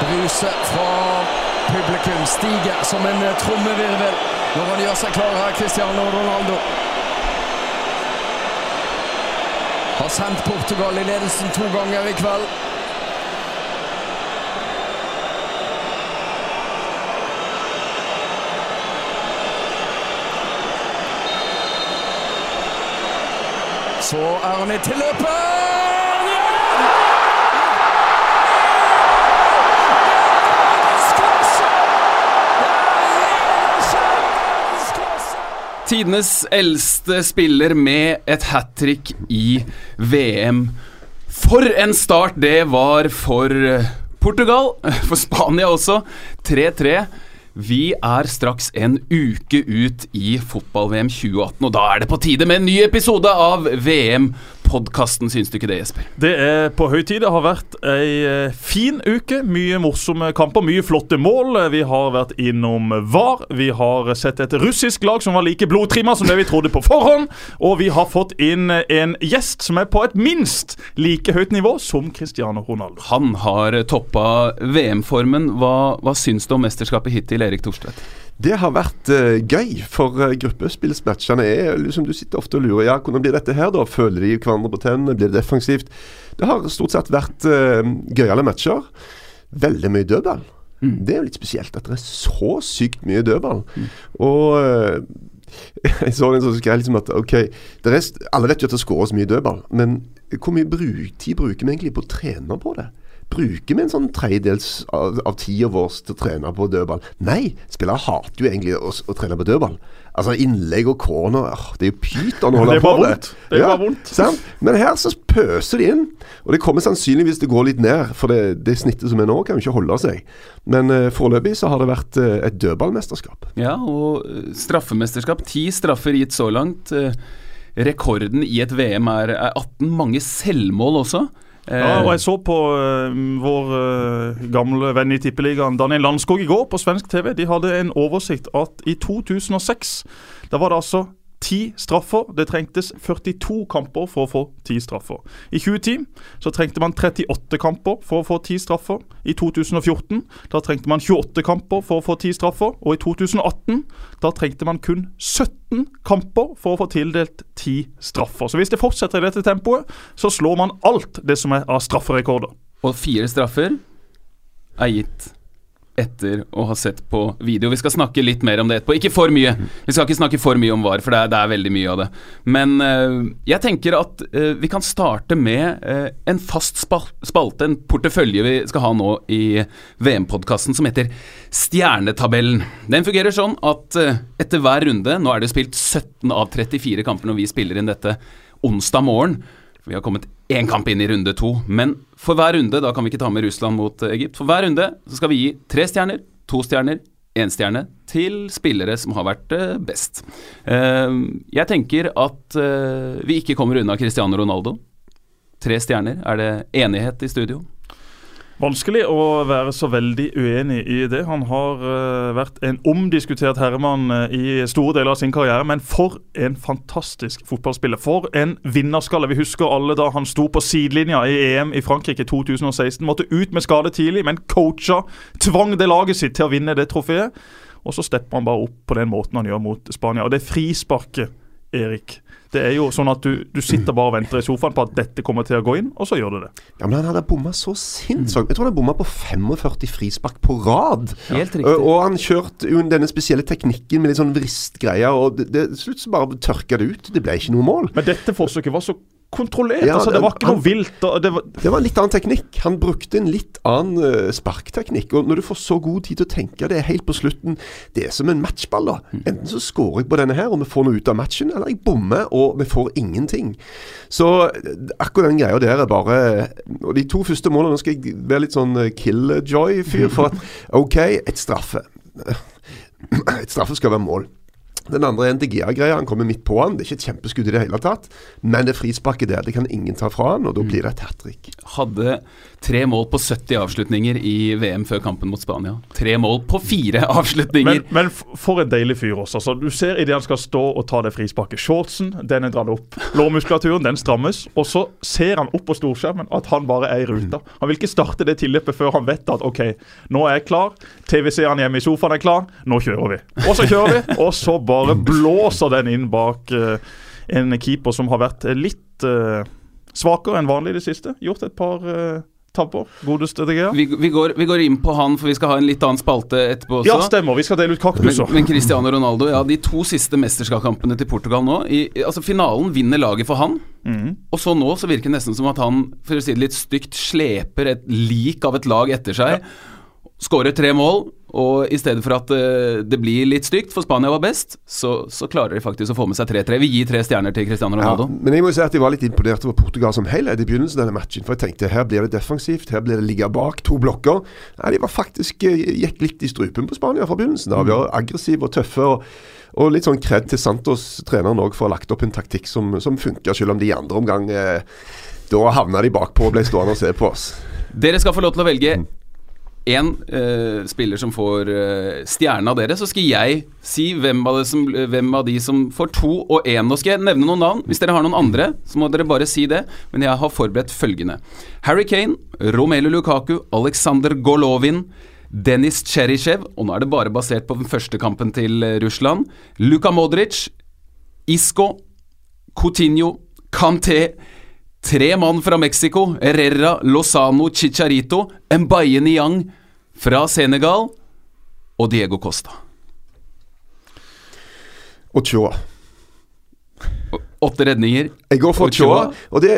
Bruset fra publikum stiger som en trommevirvel når han gjør seg klar her, Cristiano Ronaldo. Har sendt Portugal i ledelsen to ganger i kveld. Så er han i tilløpet! Tidenes eldste spiller med et hat trick i VM. For en start det var for Portugal, for Spania også. 3-3. Vi er straks en uke ut i fotball-VM 2018, og da er det på tide med en ny episode av VM-podkasten, syns du ikke det, Jesper? Det er på høy tid. Det har vært ei eh, fin uke. Mye morsomme kamper, mye flotte mål. Vi har vært innom VAR. Vi har sett et russisk lag som var like blodtrimma som det vi trodde på forhånd. Og vi har fått inn en gjest som er på et minst like høyt nivå som Cristiano Ronaldo. Han har toppa VM-formen. Hva, hva syns du om mesterskapet hittil, Erik Thorstvedt? Det har vært uh, gøy, for uh, gruppespillsmatchene er liksom Du sitter ofte og lurer ja, hvordan blir dette her, da? Føler de hverandre på tennene? Blir det defensivt? Det har stort sett vært uh, gøyale matcher. Veldig mye dødball. Mm. Det er jo litt spesielt at det er så sykt mye dødball. Mm. Og jeg så en sånn skrev liksom at ok, rest, alle vet jo at det skåres mye dødball, men hvor mye bruk, tid bruker vi egentlig på å trene på det? Bruker vi en sånn tredjedels av, av tida vår til å trene på dødball? Nei, spillere hater jo egentlig å, å trene på dødball. Altså Innlegg og corner Det er jo pyton å holde på med. Det er ja, bare vondt. Sant? Men her så pøser de inn. Og det kommer sannsynligvis til å gå litt ned, for det, det snittet som er nå, kan jo ikke holde seg. Men uh, foreløpig så har det vært uh, et dødballmesterskap. Ja, og uh, straffemesterskap. Ti straffer gitt så langt. Uh, rekorden i et VM er, er 18. Mange selvmål også. Ja, og Jeg så på uh, vår uh, gamle venn i Tippeligaen, Daniel Landskog, i går på svensk TV. De hadde en oversikt at i 2006 da var det altså ti straffer. Det trengtes 42 kamper for å få ti straffer. I 2010 så trengte man 38 kamper for å få ti straffer. I 2014 da trengte man 28 kamper for å få ti straffer. Og i 2018 da trengte man kun 17 kamper for å få tildelt ti straffer. Så hvis det fortsetter i dette tempoet, så slår man alt det som er av strafferekorder. Og fire straffer er gitt etter å ha sett på video. Vi skal snakke litt mer om det etterpå. Ikke for mye. Vi skal ikke snakke for mye om VAR, for det er, det er veldig mye av det. Men uh, jeg tenker at uh, vi kan starte med uh, en fast spalte, en portefølje vi skal ha nå i VM-podkasten, som heter Stjernetabellen. Den fungerer sånn at etter hver runde Nå er det spilt 17 av 34 kamper når vi spiller inn dette onsdag morgen. Vi har kommet én kamp inn i runde to. Men for hver runde, da kan vi ikke ta med Russland mot Egypt, for hver runde så skal vi gi tre stjerner, to stjerner, én stjerne til spillere som har vært uh, best. Uh, jeg tenker at vi ikke kommer unna Cristiano Ronaldo. Tre stjerner. Er det enighet i studio? Vanskelig å være så veldig uenig i det. Han har uh, vært en omdiskutert herremann uh, i store deler av sin karriere, men for en fantastisk fotballspiller. For en vinnerskalle. Vi husker alle da han sto på sidelinja i EM i Frankrike 2016. Måtte ut med skade tidlig, men coacha, tvang det laget sitt til å vinne det trofeet. Og så stepper han bare opp på den måten han gjør mot Spania. Og det frisparket, Erik det er jo sånn at du, du, sitter bare og venter i sofaen på at dette kommer til å gå inn, og så gjør du det. Ja, Men han hadde bomma så sinnssykt. Jeg tror han bomma på 45 frispark på rad. Helt riktig. Og han kjørte jo denne spesielle teknikken med litt sånn vristgreier, og det, det, slutt så bare tørka det ut. Det ble ikke noe mål. Men dette forsøket var så kontrollert. Ja, altså, det var ikke han, noe vilt. Det var, det, var en litt annen teknikk. Han brukte en litt annen uh, sparkteknikk. Og når du får så god tid til å tenke det er helt på slutten Det er som en matchball. da. Mm. Enten så scorer jeg på denne her, og vi får noe ut av matchen, eller jeg bommer, og vi får ingenting. Så akkurat den greia der er bare Og de to første målene Nå skal jeg være litt sånn eh, killjoy-fyr. For at OK, et straffe. Et straffe skal være mål. Den andre er en DGA-greie. Han kommer midt på han. Det er ikke et kjempeskudd i det hele tatt. Men det frisparket der, det kan ingen ta fra han, og da blir det et hat trick. Hadde tre mål på 70 avslutninger i VM før kampen mot Spania. Tre mål på fire avslutninger! Men, men for en deilig fyr også. Altså, du ser idet han skal stå og ta det frisparket. Shortsen den er dratt opp. Lårmuskulaturen den strammes. Og så ser han opp på storskjermen at han bare er i ruta. Han vil ikke starte det tilløpet før han vet at OK, nå er jeg klar. TV-seeren hjemme i sofaen er klar. Nå kjører vi. Og så kjører vi, og så bare blåser den inn bak eh, en keeper som har vært litt eh, svakere enn vanlig i det siste. Gjort et par tabber. Godeste DGA. Vi, vi, går, vi går inn på han, for vi skal ha en litt annen spalte etterpå også. Ja, stemmer. Vi skal dele ut Men, kaktuser. men Cristiano Ronaldo, ja, de to siste mesterskapskampene til Portugal nå i, altså Finalen vinner laget for han. Mm. Og så nå så virker det nesten som at han for å si det litt stygt sleper et lik av et lag etter seg. Skårer tre mål, og i stedet for at eh, det blir litt stygt, for Spania var best, så, så klarer de faktisk å få med seg 3-3. Vi gir tre stjerner til Cristiano Ja, Ronaldo. men jeg må jo si at jeg var litt imponert over Portugal som helhet i begynnelsen av denne matchen. For jeg tenkte her blir det defensivt, her blir det ligge bak to blokker. Nei, de var faktisk eh, gikk litt i strupen på Spania fra begynnelsen. av. De var aggressive og tøffe. og og litt sånn kred til Santos, treneren òg, for å ha lagt opp en taktikk som, som funka, selv om de i andre omgang eh, Da havna de bakpå og ble stående og se på oss. Dere skal få lov til å velge én eh, spiller som får uh, stjerne av dere, så skal jeg si hvem av, som, hvem av de som får to og én. Nå skal jeg nevne noen navn. Hvis dere har noen andre, så må dere bare si det. Men jeg har forberedt følgende. Harry Kane, Romelu Lukaku, Alexander Golovin, Dennis Cheryshev, og nå er det bare basert på den første kampen til eh, Russland, Luka Modric, Isco, Coutinho, Kanté, Tre mann fra Mexico, Herrera, Lozano, Chicharito, Mbaye Niang fra Senegal og Diego Costa. Og Choa. Åtte redninger. Jeg går for. Choa. Og det,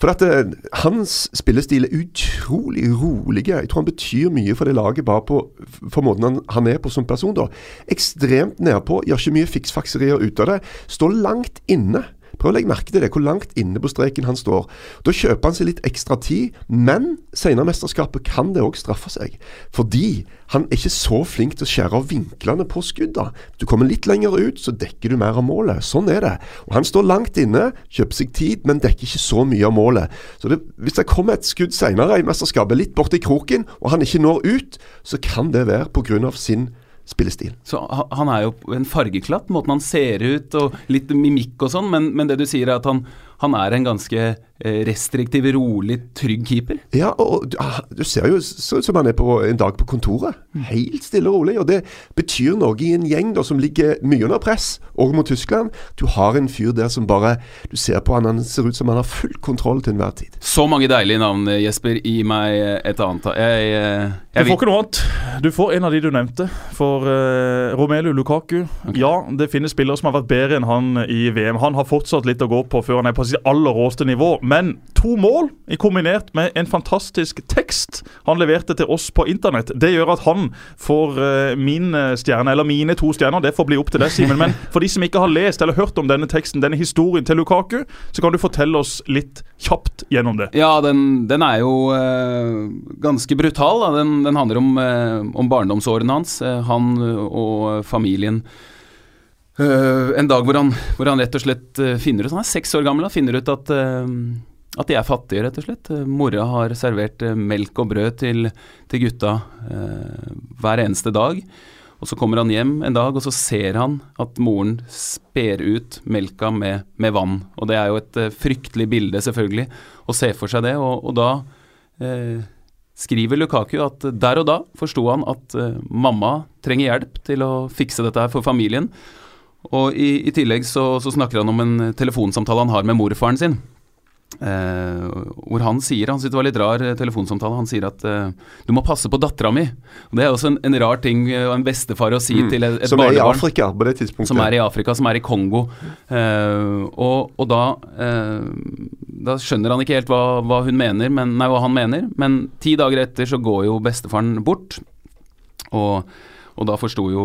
for at eh, hans spillestil er utrolig rolig. Jeg tror han betyr mye for det laget bare på for måten han, han er på som person. da. Ekstremt nedpå, gjør ikke mye fiksfakserier ut av det. Står langt inne. Prøv å legge merke til det, hvor langt inne på streken han står. Da kjøper han seg litt ekstra tid, men senere mesterskapet kan det òg straffe seg. Fordi han er ikke så flink til å skjære av vinklene på skudda. Du kommer litt lenger ut, så dekker du mer av målet. Sånn er det. Og Han står langt inne, kjøper seg tid, men dekker ikke så mye av målet. Så det, Hvis det kommer et skudd senere i mesterskapet, litt borti kroken, og han ikke når ut, så kan det være pga. sin spillestil. Så han er jo en fargeklatt, måten han ser ut og litt mimikk og sånn, men, men det du sier er at han, han er en ganske eh, restriktiv, rolig, trygg keeper. Ja, og du, ah, du ser jo så ut som han er på en dag på kontoret. Helt stille og rolig. Og det betyr noe i en gjeng da som ligger mye under press, og mot Tyskland. Du har en fyr der som bare Du ser på han, han ser ut som han har full kontroll til enhver tid. Så mange deilige navn, eh, Jesper. Gi meg eh, et annet. Jeg, eh, Du får ikke noe annet. Du får en av de du nevnte. For uh, Romelu Lukaku Ja, det finnes spillere som har vært bedre enn han i VM. Han har fortsatt litt å gå på før han er på sitt aller råeste nivå. Men to mål i kombinert med en fantastisk tekst han leverte til oss på internett, det gjør at han får eh, min eh, stjerne, eller mine to stjerner. Det får bli opp til deg, Simen. Men for de som ikke har lest eller hørt om denne teksten, denne historien til Lukaku, så kan du fortelle oss litt kjapt gjennom det. Ja, den, den er jo eh, ganske brutal. Den, den handler om, eh, om barndomsårene hans. eh, han og familien. Eh, en dag hvor han, hvor han rett og slett eh, finner ut Han er seks år gammel og finner ut at, uh, at de er fattige, rett og slett. Mora har servert melk og brød til, til gutta hver eneste dag. Og så kommer han hjem en dag, og så ser han at moren sper ut melka med, med vann. Og det er jo et fryktelig bilde, selvfølgelig, å se for seg det. Og, og da skriver Lukaku at der og da forsto han at mamma trenger hjelp til å fikse dette her for familien. Og i, i tillegg så, så snakker han om en telefonsamtale han har med morfaren sin. Eh, hvor han sier, han synes det var litt rar eh, telefonsamtale, han sier at eh, du må passe på dattera mi. Og Det er også en, en rar ting av en bestefar å si til et, et Mm. Som er i. Afrika på det tidspunktet. Som er i Afrika, som er i Kongo. Eh, og, og da eh, Da skjønner han ikke helt hva, hva hun mener, men, nei, hva han mener. Men ti dager etter så går jo bestefaren bort. Og, og da forsto jo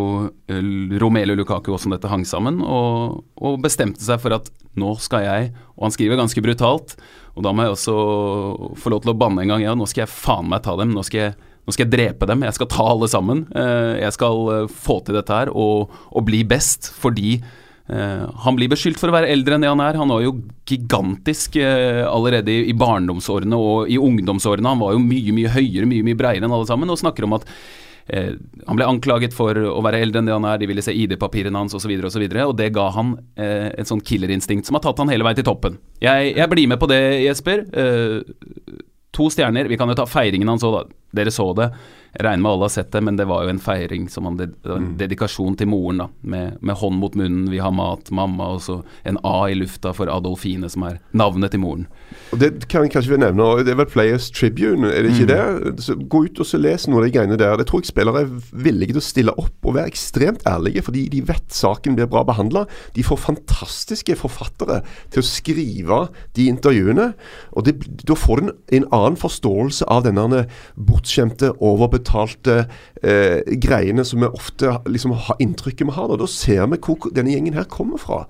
eh, Romelu Lukaku hvordan dette hang sammen, og, og bestemte seg for at nå skal jeg Og han skriver ganske brutalt, og da må jeg også få lov til å banne en gang. Ja, nå skal jeg faen meg ta dem. Nå skal jeg, nå skal jeg drepe dem, jeg skal ta alle sammen. Eh, jeg skal eh, få til dette her og, og bli best fordi han blir beskyldt for å være eldre enn det han er. Han var jo gigantisk allerede i barndomsårene og i ungdomsårene. Han var jo mye, mye høyere, mye, mye breiere enn alle sammen, og snakker om at eh, han ble anklaget for å være eldre enn det han er, de ville se ID-papirene hans osv., og, så videre, og det ga han eh, et sånn killerinstinkt som har tatt han hele veien til toppen. Jeg, jeg blir med på det, Jesper. Eh, to stjerner. Vi kan jo ta feiringen hans òg, da. Dere så det. Jeg regner med alle har sett det, men det var jo en feiring som han en dedikasjon til moren, da. Med, med hånd mot munnen, vi har mat, mamma, og så en A i lufta for Adolfine, som er navnet til moren. Og Det kan jeg kanskje vi nevne, det er vel Players Tribune, er det ikke det? Så gå ut og så les noe av de greiene der. Det tror jeg spillere er villige til å stille opp og være ekstremt ærlige, fordi de vet saken blir bra behandla. De får fantastiske forfattere til å skrive de intervjuene, og det, da får du en, en annen forståelse av denne bortskjemte, overbetalte eh, greiene som vi ofte liksom, har inntrykket vi har. Da. da ser vi hvor denne gjengen her kommer fra.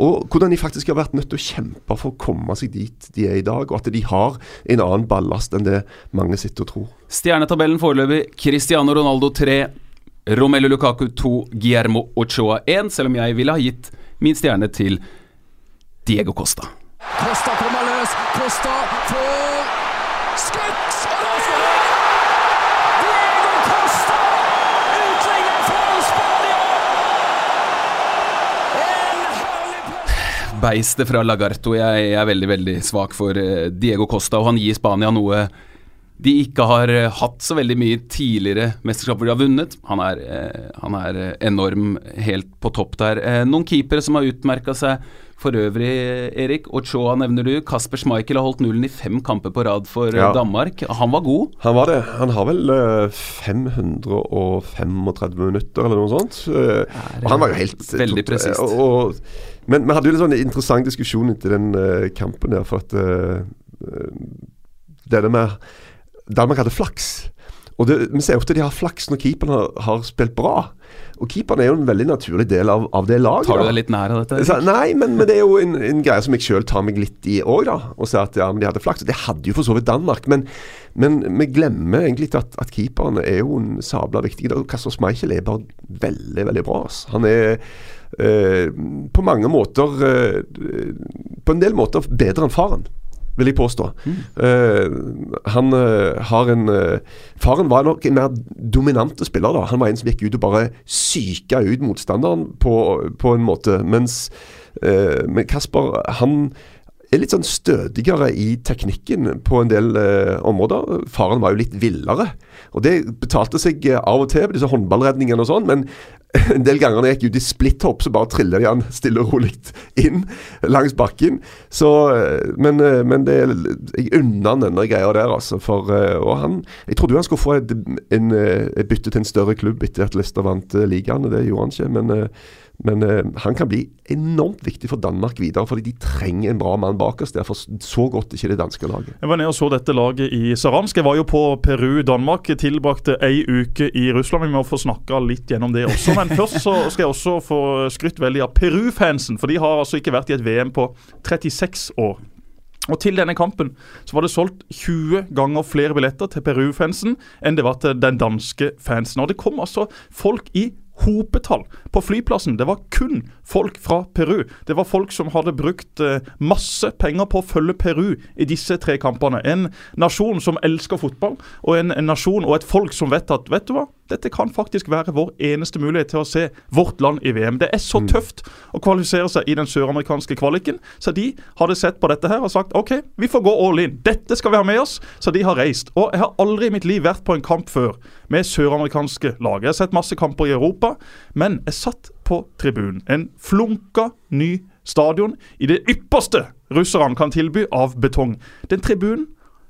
Og hvordan de faktisk har vært nødt til å kjempe for å komme seg dit de er i dag. Og at de har en annen ballast enn det mange sitter og tror. Stjernetabellen foreløpig Cristiano Ronaldo 3, Romelu Lukaku 2, Guillermo Ochoa 1, selv om jeg ville ha gitt min stjerne til Diego Costa. Costa kommer løs. Costa får skutt! Og Beistet fra Lagarto. Jeg, jeg er veldig, veldig svak for eh, Diego Costa, og han gir Spania noe de ikke har eh, hatt så veldig mye tidligere mesterskap hvor de har vunnet. Han er, eh, han er enorm helt på topp der. Noen keepere som har utmerka seg for øvrig, Erik. Ochoa nevner du. Kasper Schmeichel har holdt nullen i fem kamper på rad for Ja. Danmark. Han var god. Han var det. Han har vel eh, 535 minutter eller noe sånt. Og han var jo helt Veldig presist. og- og- Men vi hadde jo en sånn interessant diskusjon etter den uh, kampen der, for at uh, Denne med Danmark hadde flaks. Og det, Vi ser ofte de har flaks når keeperen har, har spilt bra. Og keeperen er jo en veldig naturlig del av, av det laget. Tar du deg litt nær av dette? Så, nei, men, men det er jo en, en greie som jeg sjøl tar meg litt i òg, da. Og sier at ja, men de hadde flaks. Og Det hadde jo for så vidt Danmark. Men, men vi glemmer egentlig at, at keeperen er jo en sabla viktig. Kasper Schmeichel er bare veldig, veldig bra. ass. Han er eh, på mange måter eh, På en del måter bedre enn faren. Vil jeg påstå. Eh, han eh, har en eh, Faren var nok en mer dominante spiller. da Han var en som gikk ut og bare psyka ut motstanderen på, på en måte. Mens eh, men Kasper han er litt sånn stødigere i teknikken på en del eh, områder. Faren var jo litt villere. Og det betalte seg eh, av og til, disse håndballredningene og sånn. Men en del ganger når jeg gikk ut i splitthopp, så bare trilla de han stille og rolig inn langs bakken. Så, eh, men, eh, men det, jeg unner han denne greia der, altså. For, og han, jeg trodde jo han skulle få et, en, et bytte til en større klubb etter at Leicester vant ligaen, og det gjorde han ikke. Men, men eh, han kan bli enormt viktig for Danmark videre, fordi de trenger en bra mann bak oss Derfor så godt ikke det danske laget. Jeg var nede og så dette laget i Saransk. Jeg var jo på Peru-Danmark. Tilbrakte ei uke i Russland. Vi må få snakka litt gjennom det også. Men først så skal jeg også få skrytt veldig av Peru-fansen. For de har altså ikke vært i et VM på 36 år. Og Til denne kampen så var det solgt 20 ganger flere billetter til Peru-fansen enn det var til den danske fansen. Og det kom altså folk i hopetall på flyplassen. Det var kun folk fra Peru. Det var folk som hadde brukt eh, masse penger på å følge Peru i disse tre kampene. En nasjon som elsker fotball, og en, en nasjon og et folk som vet at vet du hva, dette kan faktisk være vår eneste mulighet til å se vårt land i VM. Det er så tøft å kvalifisere seg i den søramerikanske kvaliken, så de hadde sett på dette her og sagt OK, vi får gå all in. Dette skal vi ha med oss. Så de har reist. Og jeg har aldri i mitt liv vært på en kamp før med søramerikanske lag. Jeg har sett masse kamper i Europa, men jeg satt på tribunen. En flunka ny stadion i det ypperste russerne kan tilby av betong. Den tribunen,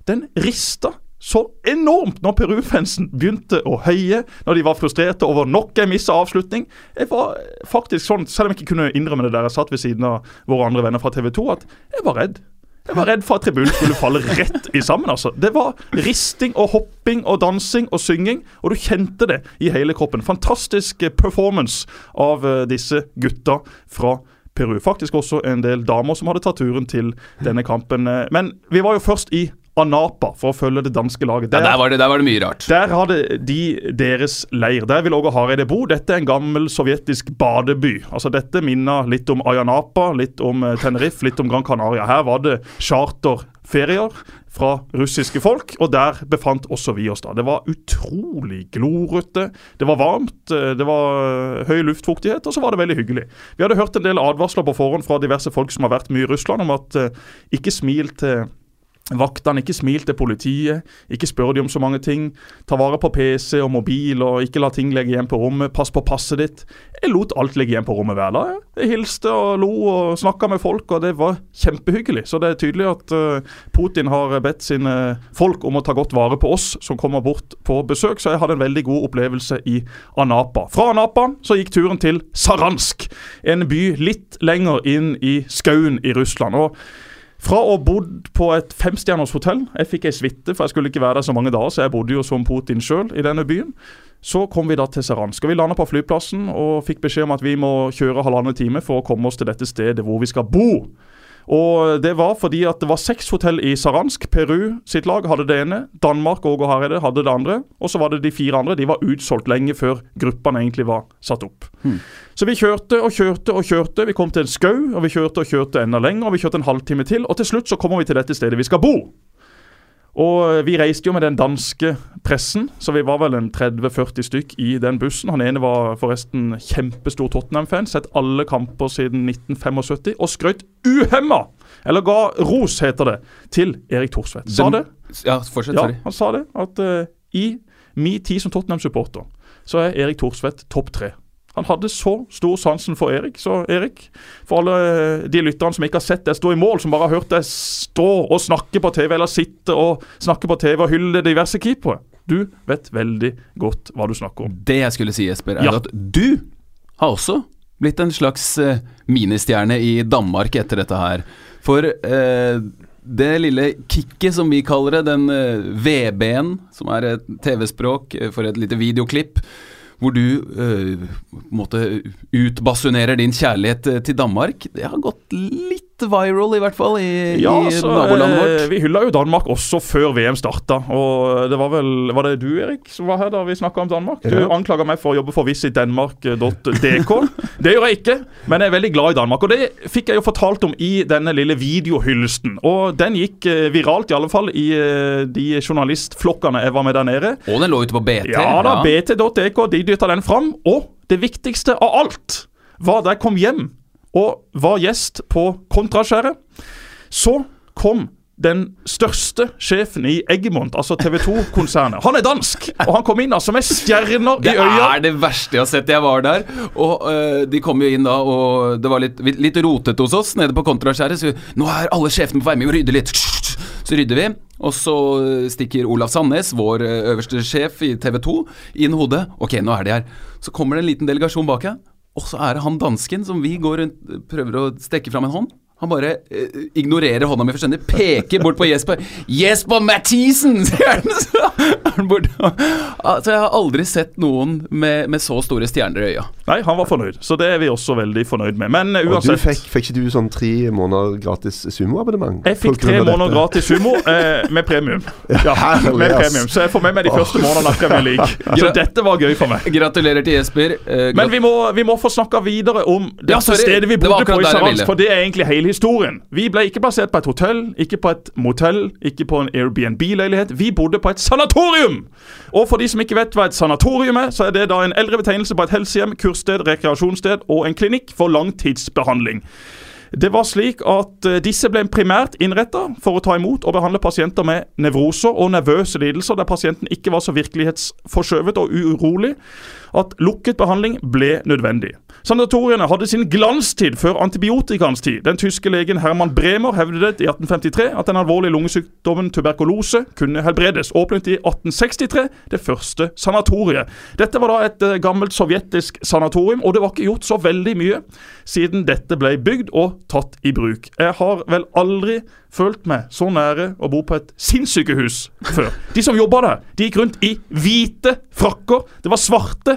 den rista så enormt når Peru-fansen begynte å høye, når de var frustrerte over nok en missa avslutning. Jeg var faktisk sånn, selv om jeg ikke kunne innrømme det der jeg satt ved siden av våre andre venner fra TV 2, at jeg var redd. Jeg var redd for at tribunen skulle falle rett i sammen. altså. Det var risting og hopping og dansing og synging, og du kjente det i hele kroppen. Fantastisk performance av eh, disse gutta fra Peru. Faktisk også en del damer som hadde tatt turen til denne kampen. Eh, Men vi var jo først i Anapa for å følge det danske laget. Ja, der, var det, der var det mye rart. Der hadde de deres leir. Der vil Åge Hareide bo. Dette er en gammel sovjetisk badeby. Altså Dette minner litt om Ayanapa, litt om eh, Tenerife, litt om Gran Canaria. Her var det charterferier fra russiske folk, og der befant også vi oss da. Det var utrolig glorete, det var varmt, eh, det var eh, høy luftfuktighet, og så var det veldig hyggelig. Vi hadde hørt en del advarsler på forhånd fra diverse folk som har vært mye i Russland, om at ikke smil til Vaktene, ikke smil til politiet, ikke spør de om så mange ting. Ta vare på PC og mobil, og ikke la ting ligge igjen på rommet. Pass på passet ditt. Jeg lot alt ligge igjen på rommet hver dag. Jeg hilste og lo og snakka med folk, og det var kjempehyggelig. Så det er tydelig at uh, Putin har bedt sine folk om å ta godt vare på oss som kommer bort på besøk, så jeg hadde en veldig god opplevelse i Anapa. Fra Anapa så gikk turen til Saransk, en by litt lenger inn i skauen i Russland. og fra å ha bodd på et femstjerners hotell Jeg fikk ei suite, for jeg skulle ikke være der så mange dager, så jeg bodde jo som Putin sjøl i denne byen. Så kom vi da til Saransk. og Vi landa på flyplassen og fikk beskjed om at vi må kjøre halvannen time for å komme oss til dette stedet hvor vi skal bo. Og Det var fordi at det var seks hotell i Saransk. Peru sitt lag hadde det ene. Danmark og Hareide hadde det andre. Og så var det de fire andre. De var utsolgt lenge før gruppene egentlig var satt opp. Hmm. Så vi kjørte og kjørte og kjørte. Vi kom til en skau, og vi kjørte og kjørte enda lenger. og Vi kjørte en halvtime til, og til slutt så kommer vi til dette stedet vi skal bo. Og vi reiste jo med den danske pressen, så vi var vel en 30-40 stykk i den bussen. Han ene var forresten kjempestor Tottenham-fan, sett alle kamper siden 1975, og skrøt uhemma, eller ga ros, heter det, til Erik Thorsvedt. Sa det? Ja, fortsett, sorry. Ja, han sa det, at uh, i min tid som Tottenham-supporter, så er Erik Thorsvedt topp tre. Han hadde så stor sansen for Erik. Så Erik, for alle eh, de lytterne som ikke har sett deg stå i mål, som bare har hørt deg stå og snakke på TV, eller sitte og snakke på TV og hylle diverse keepere Du vet veldig godt hva du snakker om. Det jeg skulle si, Jesper, er ja. at du har også blitt en slags uh, ministjerne i Danmark etter dette her. For eh, det lille kicket, som vi kaller det, den uh, VB-en, som er et TV-språk for et lite videoklipp hvor du uh, måtte utbasunerer din kjærlighet til Danmark. Det har gått litt viral, i hvert fall, i, ja, i så, nabolandet vårt. Eh, vi hylla jo Danmark også før VM starta. Og det var vel Var det du, Erik, som var her da vi snakka om Danmark? Du ja. anklaga meg for å jobbe for visitdenmark.dk. det gjør jeg ikke, men jeg er veldig glad i Danmark. Og det fikk jeg jo fortalt om i denne lille videohyllesten. Og den gikk eh, viralt, i alle fall i eh, de journalistflokkene jeg var med der nede. Og den lå ute på BT? Ja da, ja. bt.dk. De dytta den fram. Og det viktigste av alt var da jeg kom hjem og var gjest på Kontraskjæret. Så kom den største sjefen i Eggemont, altså TV 2-konsernet. Han er dansk, og han kom inn altså med stjerner i øya. Det er det verste jeg har sett. Jeg var der, og uh, de kom jo inn da, og det var litt, litt rotete hos oss nede på Kontraskjæret. Så nå er alle sjefene på vei med og rydder litt. Så rydder vi, og så stikker Olav Sandnes, vår eh, øverste sjef i TV 2, inn hodet. Ok, nå er de her. Så kommer det en liten delegasjon bak her. Og så er det han dansken som vi går rundt prøver å stekke fram en hånd. Han bare eh, ignorerer hånda mi fullstendig, peker bort på Jesper. 'Jesper Mathisen!' sier han! Så han bort. Altså, jeg har aldri sett noen med, med, så store stjerner i øya. Nei, han var fornøyd, så det er vi også veldig fornøyd med. Men uh, uansett Og du fikk, fikk, ikke du sånn tre måneder gratis sumoabonnement? Jeg fikk tre måneder dette. gratis sumo eh, med premium. Ja, med premium. Så jeg får med meg de første månedene akkurat Premier League. Så dette var gøy for meg. Gratulerer til Jesper. Uh, Men vi må, vi må få snakka videre om det ja, stedet vi bodde på i Sarans, for det er egentlig hele historien. Vi ble ikke plassert på et hotell, ikke på et motell, ikke på en Airbnb-leilighet. Vi bodde på et sanatorium! Og for de som ikke vet hva et sanatorium er, så er det da en eldre betegnelse på et helsehjem, kurssted, rekreasjonssted og en klinikk for langtidsbehandling. Det var slik at uh, disse ble primært innretta for å ta imot og behandle pasienter med nevroser og nervøse lidelser, der pasienten ikke var så virkelighetsforskjøvet og urolig at lukket behandling ble nødvendig. Sanatoriene hadde sin glanstid før antibiotikaens tid. Den tyske legen Herman Bremer hevdet i 1853 at den alvorlige lungesykdommen tuberkulose kunne helbredes. Åpnet i 1863 det første sanatoriet. Dette var da et uh, gammelt sovjetisk sanatorium, og det var ikke gjort så veldig mye siden dette ble bygd og tatt i bruk. Jeg har vel aldri følt meg så nære å bo på et sinnssykehus før. De som jobba der, de gikk rundt i hvite frakker. Det var svarte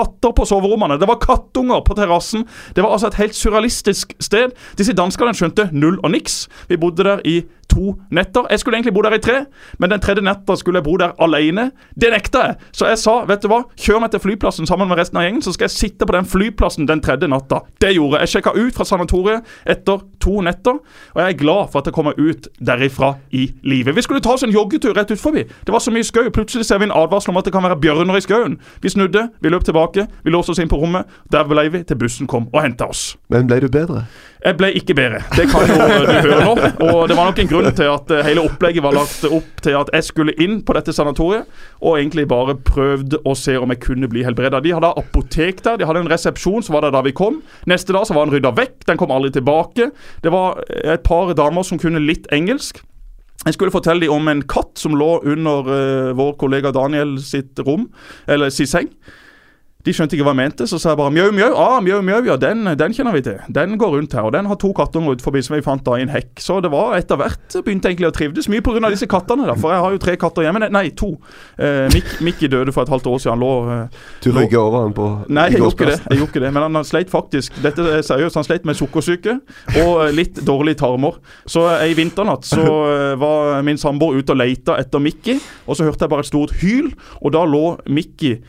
katter på soverommene. Det var kattunger på terrassen. Det var altså et helt surrealistisk sted. Disse danskene skjønte null og niks. Vi bodde der i to netter. Jeg skulle egentlig bo der i tre, men den tredje natta skulle jeg bo der alene. Det nekta jeg. Så jeg sa, vet du hva, kjør meg til flyplassen sammen med resten av gjengen, så skal jeg sitte på den flyplassen den tredje natta. Det gjorde jeg. Jeg sjekka ut fra sanatoriet etter to netter, og jeg er glad for at jeg kommer ut derifra i live. Vi skulle ta oss en joggetur rett ut forbi. Det var så mye skau. Plutselig ser vi en advarsel om at det kan være bjørner i skauen. Vi snudde, vi løp tilbake, vi låste oss inn på rommet. Der ble vi til bussen kom og henta oss. Men ble du bedre? Jeg ble ikke bedre. Det kan jo du høre nå. Og det var nok en grunn til at eh, hele opplegget var lagt opp til at jeg skulle inn på dette sanatoriet, og egentlig bare prøvde å se om jeg kunne bli helbreda. De hadde apotek der, de hadde en resepsjon så var det da vi kom. Neste dag så var den rydda vekk, den kom aldri tilbake. Det var et par damer som kunne litt engelsk. Jeg skulle fortelle dem om en katt som lå under uh, vår kollega Daniel sitt rom, eller sin seng. De skjønte ikke hva jeg mente, så sa jeg bare mjau, mjau. Ah, mjau, mjau, ja, den, den kjenner vi til. Den går rundt her. Og den har to kattunger ut forbi som vi fant da i en hekk. Så det var etter hvert begynte egentlig å trivdes. Mye pga. disse kattene, da. For jeg har jo tre katter hjemme. Nei, to. Eh, Mik Mickey døde for et halvt år siden. Han lå eh, Du røyker over han på Nei, jeg gjorde ikke det. jeg gjorde ikke det Men han sleit faktisk Dette er seriøst, han sleit med sukkersyke og eh, litt dårlige tarmer. Så eh, ei vinternatt så eh, var min samboer ute og leita etter Mikki, og så hørte jeg bare et stort hyl, og da lå Mickey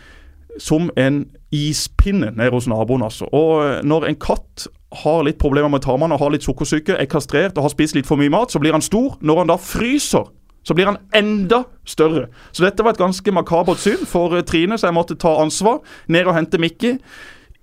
som en ispinne nede hos naboen. altså. Og eh, når en katt har litt problemer med tarmene og har litt sukkersyke, er kastrert og har spist litt for mye mat, så blir han stor. Når han da fryser, så blir han enda større. Så dette var et ganske makabert syn for eh, Trine, så jeg måtte ta ansvar. Ned og hente Mickey.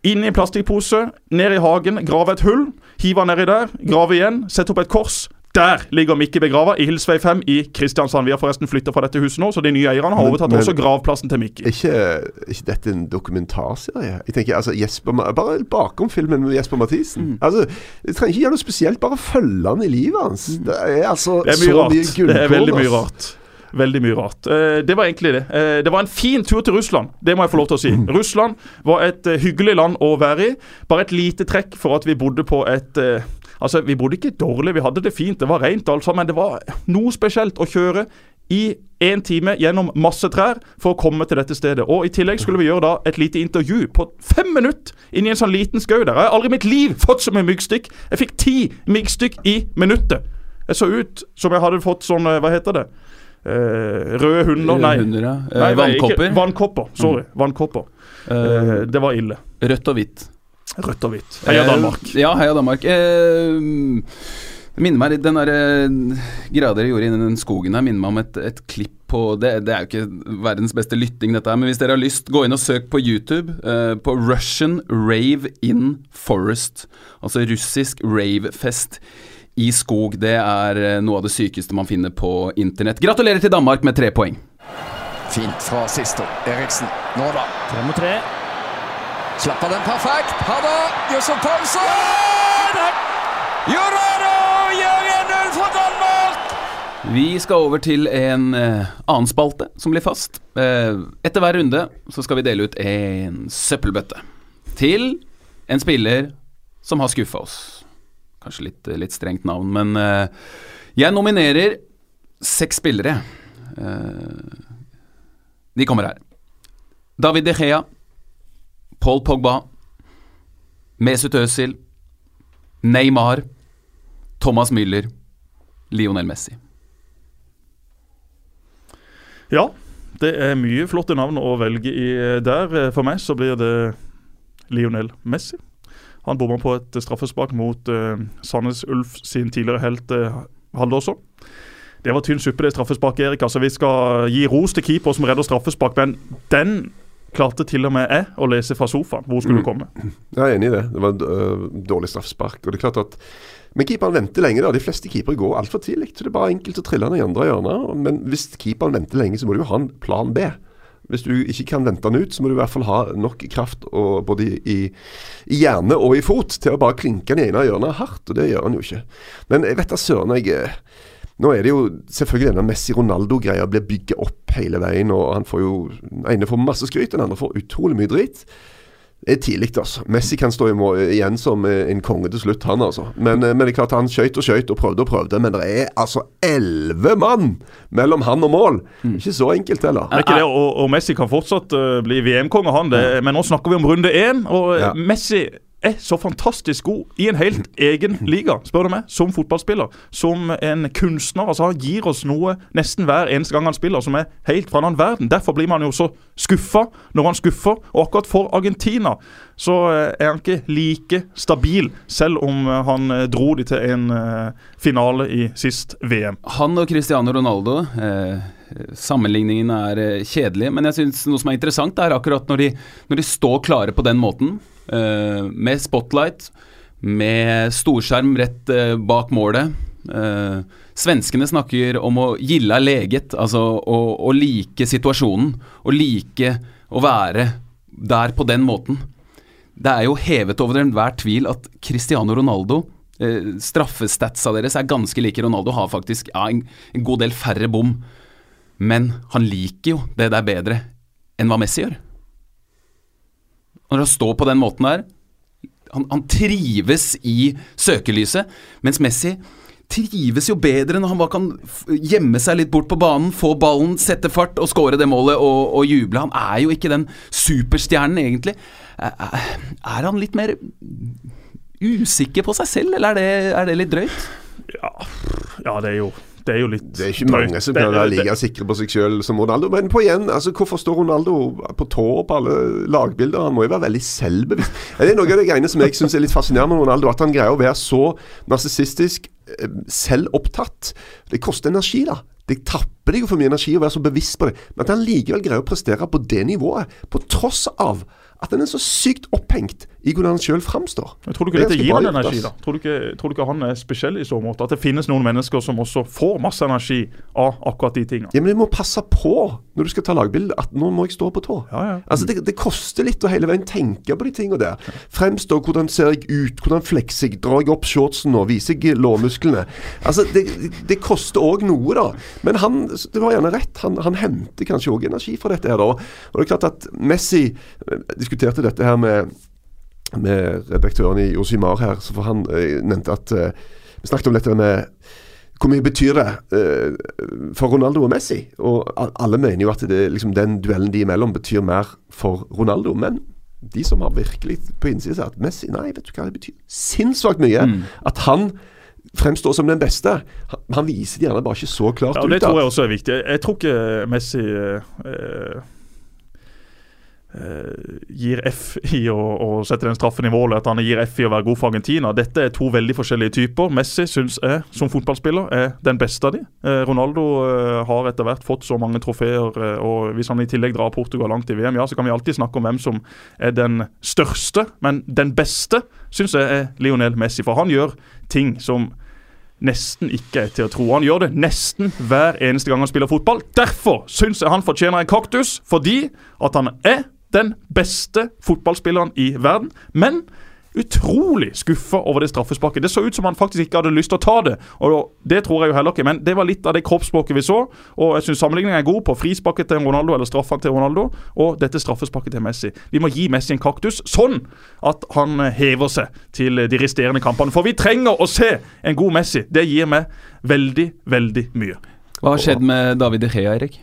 Inn i en plastikkpose, ned i hagen, grave et hull. Hive han nedi der, grave igjen, sette opp et kors. Der ligger Mikke begrava, i Hilsvei 5 i Kristiansand. Vi har forresten flytta fra dette huset nå, så de nye eierne har overtatt men- også gravplassen til Mikke. Er ikke, ikke dette en dokumentarserie? Jeg tenker, altså, Jesper, Bare bakom filmen med Jesper Mathisen. Mm. Altså, Jeg trenger ikke gjøre noe spesielt, bare følge han i livet hans. Det er altså Det er mye så rart. mye Det er veldig mye rart. Veldig mye rart. Eh, det var egentlig det. Eh, det var en fin tur til Russland, det må jeg få lov til å si. Russland var et eh, hyggelig land å være i. Bare et lite trekk for at vi bodde på et Altså, vi bodde ikke dårlig, vi hadde det fint, det var rent altså, men det var noe spesielt å kjøre i én time gjennom masse trær for å komme til dette stedet. Og I tillegg skulle vi gjøre da et lite intervju på fem minutter inni en sånn liten skau der. Jeg har aldri i mitt liv fått så mye myggstikk. Jeg fikk ti myggstikk i minuttet. Jeg så ut som jeg hadde fått sånn eh, Hva heter det? Eh, røde hunder? Nei. Hunder, ja. Eh, Nei, vannkopper. ikke- Vannkopper. Sorry. Vannkopper. Eh, Eh, det var ille. rødt og hvitt. Rødt og hvitt. Heia Eh, Danmark. Ja, heia Danmark. Eh, minner meg litt Den der eh, greia dere gjorde innen den skogen her, minner meg om et, et klipp på det, det er jo ikke verdens beste lytting, dette her, men hvis dere har lyst, gå inn og søk på YouTube eh, på Russian Rave in Forest. Altså russisk ravefest i skog. Det er eh, noe av det sykeste man finner på internett. Gratulerer til Danmark med tre poeng. Fint fra Sisto. Eriksen. Nå da. Tre mot tre. Slapper den perfekt. Ha det! Josef Paulsen! Jurado gjør 1-0 for Danmark! Vi skal over til en eh, annen spalte som blir fast. Eh, etter hver runde så skal vi dele ut en søppelbøtte til en spiller som har skuffa oss. Kanskje litt, litt strengt navn, men eh, jeg nominerer seks spillere. De kommer her. David De Gea, Paul Pogba, Mesut Özil, Neymar, Thomas Müller, Lionel Messi. Ja, det er mye flotte navn å velge i der. For meg så blir det Lionel Messi. Han bomma på et straffespark mot uh, Sandnes Ulf sin tidligere helt uh, Haldåsson. Det var tynn suppe, det straffesparket, Erik. Altså, vi skal gi ros til keeper som redder straffespark, men den klarte til og med jeg å lese fra sofaen hvor skulle du komme. Jeg er enig i det. Det var en dårlig straffespark. Og det er klart at Men keeperen venter lenge. da De fleste keepere går altfor tidlig. Så det er bare enkelt å trille den i andre hjørnet. Men hvis keeperen venter lenge, så må du jo ha en plan B. Hvis du ikke kan vente den ut, så må du i hvert fall ha nok kraft og, både i, i hjerne og i fot til å bare klinke den i ene hjørnet hardt. Og det gjør han jo ikke. Men jeg vet da søren jeg eh, Nå er det jo selvfølgelig denne Messi-Ronaldo-greia blir bygget opp hele veien. og han får jo, Den ene får masse skryt, den andre får utrolig mye drit. Det er tidlig, altså. Messi kan stå i igjen som eh, en konge til slutt, han altså. Men, eh, men det er klart han skøyt og skøyt og prøvde og prøvde, men det er altså elleve mann mellom han og mål. Ikke så enkelt heller. Det er ikke det, og, og Messi kan fortsatt uh, bli VM-konge, han. Det, men nå snakker vi om runde én. Og Ja. Messi er så fantastisk god i en helt egen liga, spør du meg, som fotballspiller. Som en kunstner. altså Han gir oss noe nesten hver eneste gang han spiller som er helt fra en annen verden. Derfor blir man jo så skuffa når han skuffer. Og akkurat for Argentina så eh, er han ikke like stabil, selv om eh, han eh, dro de til en finale i sist VM. Han og Cristiano Ronaldo eh, Sammenligningen er kjedelige. kjedelig, men jeg synes noe som er interessant, er akkurat når de, når de står klare på den måten, eh, med spotlight, med storskjerm rett eh, bak målet. Eh, svenskene snakker om å gilla leget, altså å, å like situasjonen. Å like å være der på den måten. Det er jo hevet over enhver tvil at Cristiano Ronaldo eh, Straffestatsa deres er ganske like. Ronaldo har faktisk ja, en god del færre bom. Men han liker jo det der bedre enn hva Messi gjør. Når han står på den måten der Han, han trives i søkelyset, mens Messi trives jo bedre når han bare kan gjemme seg litt bort på banen, få ballen, sette fart og skåre det målet og, og juble. Han er jo ikke den superstjernen, egentlig. Er han litt mer usikker på seg selv, eller er det, er det litt drøyt? Ja, ja det er jo det er jo litt Det er ikke mange som kan være like sikre på seg selv som Ronaldo. Men på igjen, altså, hvorfor står Ronaldo på tå på alle lagbilder? Han må jo være veldig selvbevisst. Det er noe av det greiene som jeg syns er litt fascinerende med Ronaldo. At han greier å være så narsissistisk eh, selvopptatt. Det koster energi, da. Det tapper deg for mye energi å være så bevisst på det. Men at han likevel greier å prestere på det nivået, på tross av at han er så sykt opphengt i hvordan han sjøl framstår. Tror du ikke Det dette gir han energi, da? Tror du, ikke, tror du ikke han er spesiell i så måte? At det finnes noen mennesker som også får masse energi av akkurat de tingene? Ja, men du må passe på når du skal ta lagbilde, at nå må jeg stå på tå. Ja, ja. Altså, det, det koster litt å hele veien tenke på de tingene der. Fremstå, hvordan ser jeg ut, hvordan flekser jeg, drar jeg opp shortsen nå, viser jeg lårmusklene. Altså, det, det, det koster òg noe, da. Men han, du har gjerne rett, han, han henter kanskje òg energi fra dette her, da. Og det er klart at Messi eh, diskuterte dette her med med redaktøren i Josimar her, så for han eh, nevnte at eh, Vi snakket om dette med hvor mye betyr det eh, for Ronaldo og Messi? Og alle mener jo at det, liksom, den duellen de imellom betyr mer for Ronaldo. Men de som har virkelig på innsiden at Messi Nei, vet du hva det betyr? Sinnssvakt mye. At han fremstår som den beste. Han, viser det gjerne bare ikke så klart Ja, og Det ut. tror jeg også er viktig. Jeg tror ikke Messi eh, gir F i å, å sette den straffen i målet, at han gir F i å være god for Argentina. Dette er to veldig forskjellige typer. Messi syns jeg, som fotballspiller, er den beste av de. Eh, Ronaldo eh, har etter hvert fått så mange trofeer, eh, og hvis han i tillegg drar Portugal langt i VM, ja, så kan vi alltid snakke om hvem som er den største, men den beste syns jeg er Lionel Messi. For han gjør ting som nesten ikke er til å tro. Han gjør det nesten hver eneste gang han spiller fotball. Derfor syns jeg han fortjener en kaktus, fordi at han er den beste fotballspilleren i verden. Men utrolig skuffa over det straffesparket. Det så ut som han faktisk ikke hadde lyst til å ta det. Og Det tror jeg jo heller ikke, men det var litt av det kroppsspråket vi så. Og jeg synes sammenligningen er god på frisparket til Ronaldo eller straffen til Ronaldo og dette straffesparket til Messi. Vi må gi Messi en kaktus sånn at han eh, hever seg til de resterende kampene. For vi trenger å se en god Messi. Det gir meg veldig, veldig mye. Hva har skjedd med David De Gea, Erik?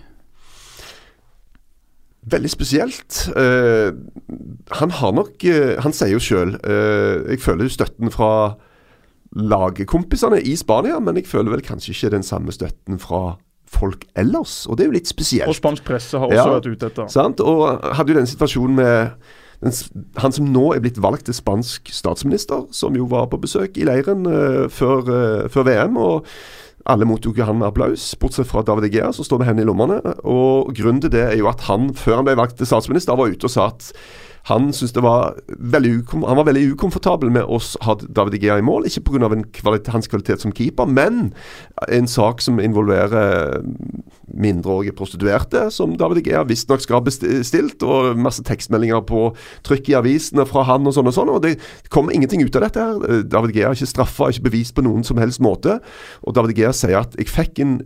Veldig spesielt. Uh, han har nok uh, Han sier jo sjøl Jeg føler jo støtten fra lagkompisene i Spania, men jeg føler vel kanskje ikke den samme støtten fra folk ellers. Og det er jo litt spesielt. Og spansk presse har også Ja. vært ute etter. Sant? Og hadde jo den situasjonen med den, han som nå er blitt valgt til spansk statsminister, som jo var på besøk i leiren eh, før, eh, før VM. og alle mottok jo han med applaus, bortsett fra David Egea, som står med hendene i lommene. Og Grunnen til det er jo at han, før han ble valgt til statsminister, var ute og sa at han var han var veldig ukomfortabel med å ha David Igea i mål. Ikke pga. Kvalit hans kvalitet som keeper, men en sak som involverer mindreårige prostituerte, som David Igea visstnok skal ha bestilt, og masse tekstmeldinger på trykk i avisene fra han og sånn og sånn. og Det kommer ingenting ut av dette. her. David Gea er ikke straffa, ikke bevist på noen som helst måte. Og David Gea sier at 'jeg fikk en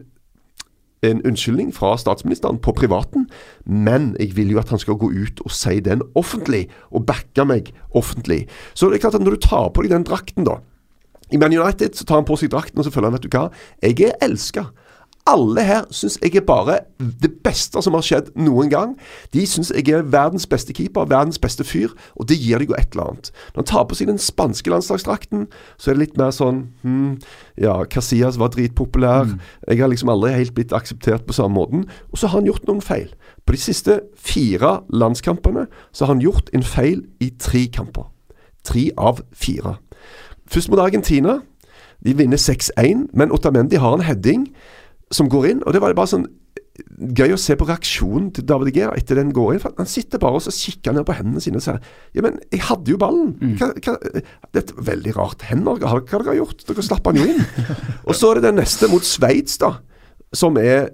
en unnskyldning fra statsministeren på privaten, men jeg vil jo at han skal gå ut og si den offentlig, og backe meg offentlig. Så det er klart at når du tar på deg den drakten, da I Man United så tar han på seg drakten, og så føler han vet du hva, jeg er elska. Alle her syns jeg er bare det beste som har skjedd noen gang. De syns jeg er verdens beste keeper, verdens beste fyr, og det gir deg jo et eller annet. Når han tar på seg den spanske landslagsdrakten, så er det litt mer sånn hm, Ja, Casillas var dritpopulær. Jeg har liksom aldri helt blitt akseptert på samme måten. Og så har han gjort noen feil. På de siste fire landskampene så har han gjort en feil i tre kamper. Tre av fire. Først mot Argentina. De vinner 6-1, men Otamendi har en heading som går inn. Og det var bare sånn gøy å se på reaksjonen til David Gea etter den går inn. for Han sitter bare og så kikker ned på hendene sine og sier Ja, men jeg hadde jo ballen. Hva, hva, dette var veldig rart. Hender, hva har dere gjort? Dere slapp han jo inn. og så er det den neste mot Sveits, da. Som er